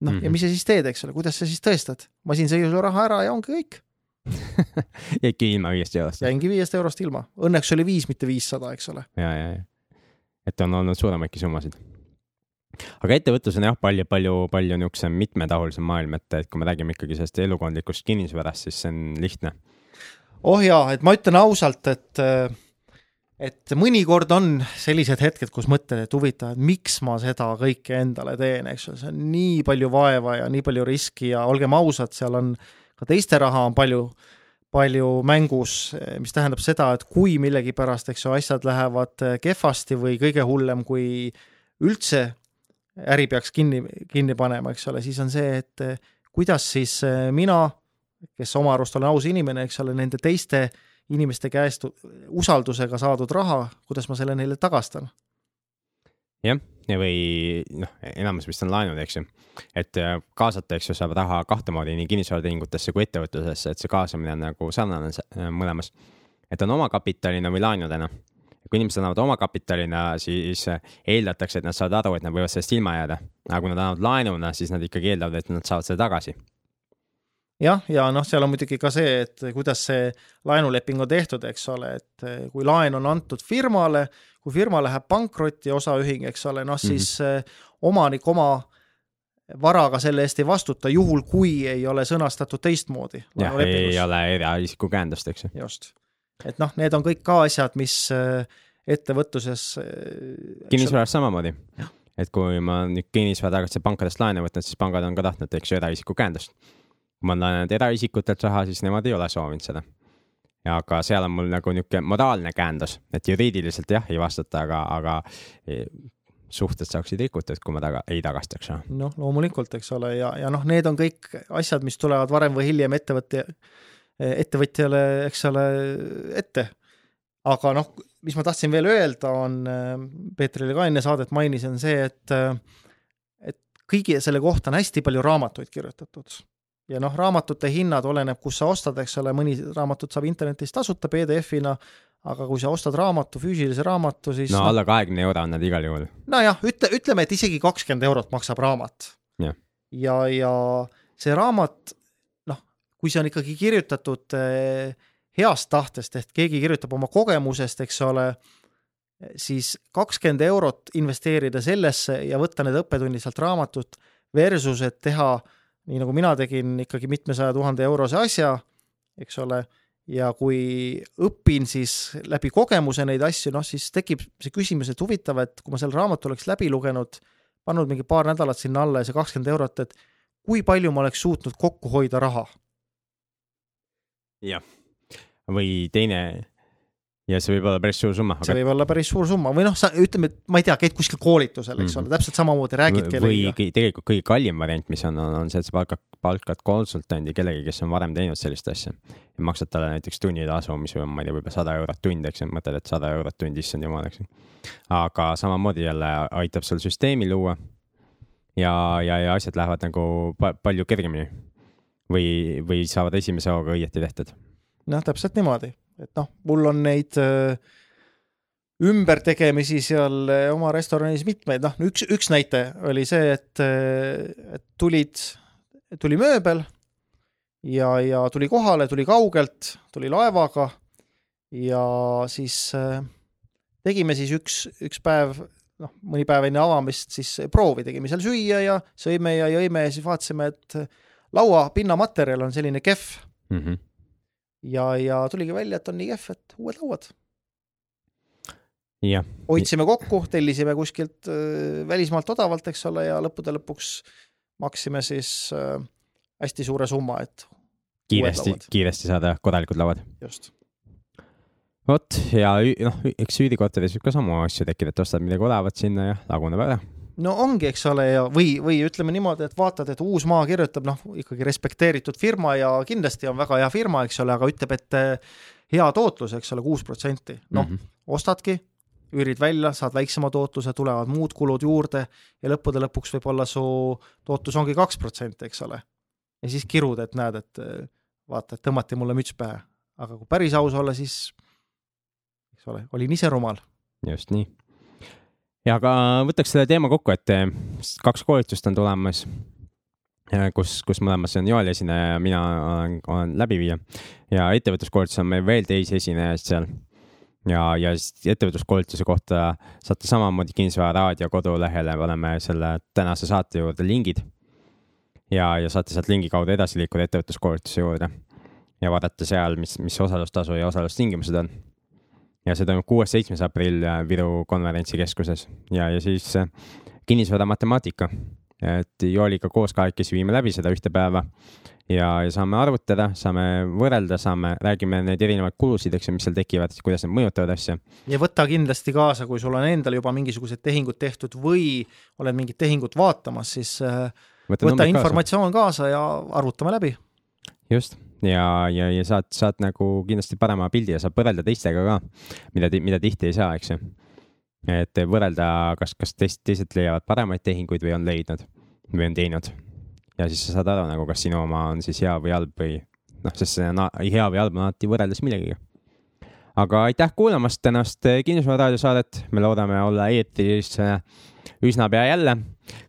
noh mm, -hmm. ja mhm. mis sa siis teed, eks ole, kuidas sa siis tõestad? masin sõi su raha ära ja ongi kõik jäidki ilma viiest eurost? jäingi viiest eurost ilma, õnneks oli viis, mitte viissada, eks ole. ja, ja, ja, et on olnud suuremaidki summasid. aga ettevõtlus on jah, palju, palju, palju niisugusem mitmetahulisem maailm, et, et kui me räägime ikkagi sellest elukondlikust kinnisvarast, siis see on lihtne. oh jaa, et ma ütlen ausalt, et et mõnikord on sellised hetked, kus mõtled, et huvitav, et miks ma seda kõike endale teen, eks ole, see on nii palju vaeva ja nii palju riski ja olgem ausad, seal on äh, ka teiste raha on palju, palju mängus, mis tähendab seda, et kui millegipärast, eks ju, asjad lähevad kehvasti või kõige hullem, kui üldse äri peaks kinni, kinni panema, eks ole, siis on see, et kuidas siis mina, kes oma arust olen aus inimene, eks ole, nende teiste inimeste käest usaldusega saadud raha, kuidas ma selle neile tagastan? Jah, või noh, enamus vist on laenud, eks ju. et äh, kaasata, eks ju, saab raha kahte moodi nii kinnisvaratehingutesse kui ettevõtlusesse, et see kaasamine on nagu sarnane äh, mõlemas. et on omakapitaline või laenudena. kui inimesed annavad omakapitalina, siis äh, eeldatakse, et nad saavad aru, et nad võivad sellest ilma jääda. aga kui nad annavad laenuna, siis nad ikkagi eeldavad, et nad saavad selle tagasi. jah, ja noh, seal on muidugi ka see, et kuidas see laenuleping on tehtud, eks ole, et kui laen on antud firmale, kui firma läheb pankrotti, osaühing, eks ole, noh siis mm -hmm. omanik oma varaga selle eest ei vastuta, juhul kui ei ole sõnastatud teistmoodi. jah, ei ole eraisiku käendust, eks ju. just, et noh, need on kõik ka asjad, mis äh, ettevõtluses. kinnisvaras samamoodi et kui ma nüüd kinnisvara tagasi pankadest laenu võtnud, siis pangad on ka tahtnud, eks ju, eraisiku käendust. kui ma olen laenanud eraisikutelt raha, siis nemad ei ole soovinud seda. Aga seal on mul nagu niisugune moraalne käendus, et juriidiliselt jah, ei vastuta, aga, aga e, suhted saaksid rikutud, kui ma taga, ei tagastaks. noh, loomulikult, eks ole, ja, ja noh, need on kõik asjad, mis tulevad varem või hiljem ettevõtte, ettevõtjale, eks ole, ette aga noh, mis ma tahtsin veel öelda, on, äh, Peetrile ka enne saadet mainisin, see, et äh, et kõigi selle kohta on hästi palju raamatuid kirjutatud. Ja noh, raamatute hinnad oleneb, kus sa ostad, eks ole, mõni raamatut saab internetis tasuta PDF-ina, aga kui sa ostad raamatu, füüsilise raamatu, siis no alla kahekümne euro on nad igal juhul. nojah, ütle, ütleme, et isegi kakskümmend eurot maksab raamat. ja, ja, ja see raamat, noh, kui see on ikkagi kirjutatud äh, heast tahtest, ehk keegi kirjutab oma kogemusest, eks ole, siis kakskümmend eurot investeerida sellesse ja võtta need õppetunnid sealt raamatut versus, et teha nii nagu mina tegin ikkagi mitmesaja tuhande eurose asja, eks ole, ja kui õpin siis läbi kogemuse neid asju, noh siis tekib see küsimus, et huvitav, et kui ma selle raamatu oleks läbi lugenud, pannud mingi paar nädalat sinna alla ja see kakskümmend eurot, et kui palju ma oleks suutnud kokku hoida raha. jah või teine ja see võib olla päris suur summa. see võib olla päris suur summa või noh, sa ütleme, et ma ei tea, käid kuskil koolitusel, eks mm -hmm. ole, täpselt samamoodi räägid kellegagi. või tegelikult kõige kallim variant, mis on, on, on see, et sa palkad, palkad konsultandi kellegi, kes on varem teinud sellist asja. ja maksad talle näiteks tunnitasu, mis on, ma ei tea, võib-olla sada eurot tund, eks ju, mõtled, et sada eurot tund, issand jumal, eks ju. aga samamoodi jälle aitab sul süsteemi luua. ja, ja, ja asjad lähevad nagu pa palju kergemini. või, või saavad esimese hooga õieti tehtud noh, täpselt niimoodi, et noh, mul on neid äh, ümbertegemisi seal äh, oma restoranis mitmeid, noh, üks, üks näite oli see, et, äh, et tulid, tuli mööbel ja, ja tuli kohale, tuli kaugelt, tuli laevaga ja siis tegime siis üks, üks päev, noh, mõni päev enne avamist siis proovi, tegime seal süüa ja sõime ja jõime ja siis vaatasime, et laua pinnamaterjal on selline kehv mm. -hmm ja, ja tuligi välja, et on nii kehv, et uued lauad. hoidsime kokku, tellisime kuskilt äh, välismaalt odavalt, eks ole, ja lõppude lõpuks maksime siis äh, hästi suure summa, et kiiresti, kiiresti saada korralikud lauad. just vot ja noh, eks üürikorteris võib ka samu asju tekkida, et ostad midagi odavat sinna ja laguneb ära no ongi, eks ole, ja või, või ütleme niimoodi, et vaatad, et Uusmaa kirjutab, noh, ikkagi respekteeritud firma ja kindlasti on väga hea firma, eks ole, aga ütleb, et eh, hea tootlus, eks ole, kuus protsenti. noh mm -hmm., ostadki, üürid välja, saad väiksema tootluse, tulevad muud kulud juurde ja lõppude lõpuks võib-olla su tootlus ongi kaks protsenti, eks ole. ja siis kirud, et näed, et eh, vaata, et tõmmati mulle müts pähe. aga kui päris aus olla, siis eks ole, olin ise rumal. just nii ja aga võtaks selle teema kokku, et eh, kaks koolitust on tulemas, kus, kus mõlemas on Joel esineja ja mina olen, olen läbiviija ja ettevõtluskoolitus on meil veel teisi esinejaid seal. ja, ja ettevõtluskoolituse kohta saate samamoodi Kinnisvara raadio kodulehele, paneme selle tänase saate juurde lingid. ja, ja saate sealt lingi kaudu edasi liikuda ettevõtluskoolituse juurde ja vaadata seal, mis, mis osalustasu ja osalustingimused on ja see toimub kuues-seitsmes aprill äh, Viru konverentsikeskuses ja, ja siis äh, kinnisvara matemaatika. et Jooliga koos kahekesi viime läbi seda ühte päeva ja, ja saame arvutada, saame võrrelda, saame, räägime neid erinevaid kulusid, eks ju, mis seal tekivad, kuidas need mõjutavad asja. ja võta kindlasti kaasa, kui sul on endal juba mingisugused tehingud tehtud või oled mingit tehingut vaatamas, siis äh, võta, võta informatsioon kaasa. kaasa ja arvutame läbi. just ja, ja, ja saad, saad nagu kindlasti parema pildi ja saab võrrelda teistega ka, mida, mida tihti ei saa, eks ju. et võrrelda, kas, kas teist, teised leiavad paremaid tehinguid või on leidnud või on teinud. ja siis sa saad aru nagu, kas sinu oma on siis hea või halb või noh, sest see on hea või halb on alati võrreldes millegagi. aga aitäh kuulamast tänast Kinnisvara raadiosaadet, me loodame olla eetris üsna pea jälle,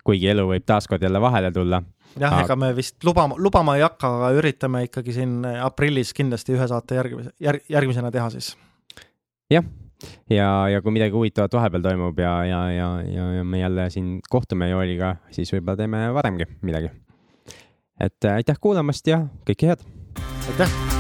kuigi elu võib taaskord jälle vahele tulla jah Aga- ega me vist lubama, lubama ei hakka, aga üritame ikkagi siin aprillis kindlasti ühe saate järgmise, järg, järgmisena teha siis. ja, ja kui midagi huvitavat vahepeal toimub ja, ja, ja, ja, ja me jälle siin kohtume Joeliga, siis võib-olla teeme varemgi midagi. et äh, aitäh kuulamast ja kõike head. aitäh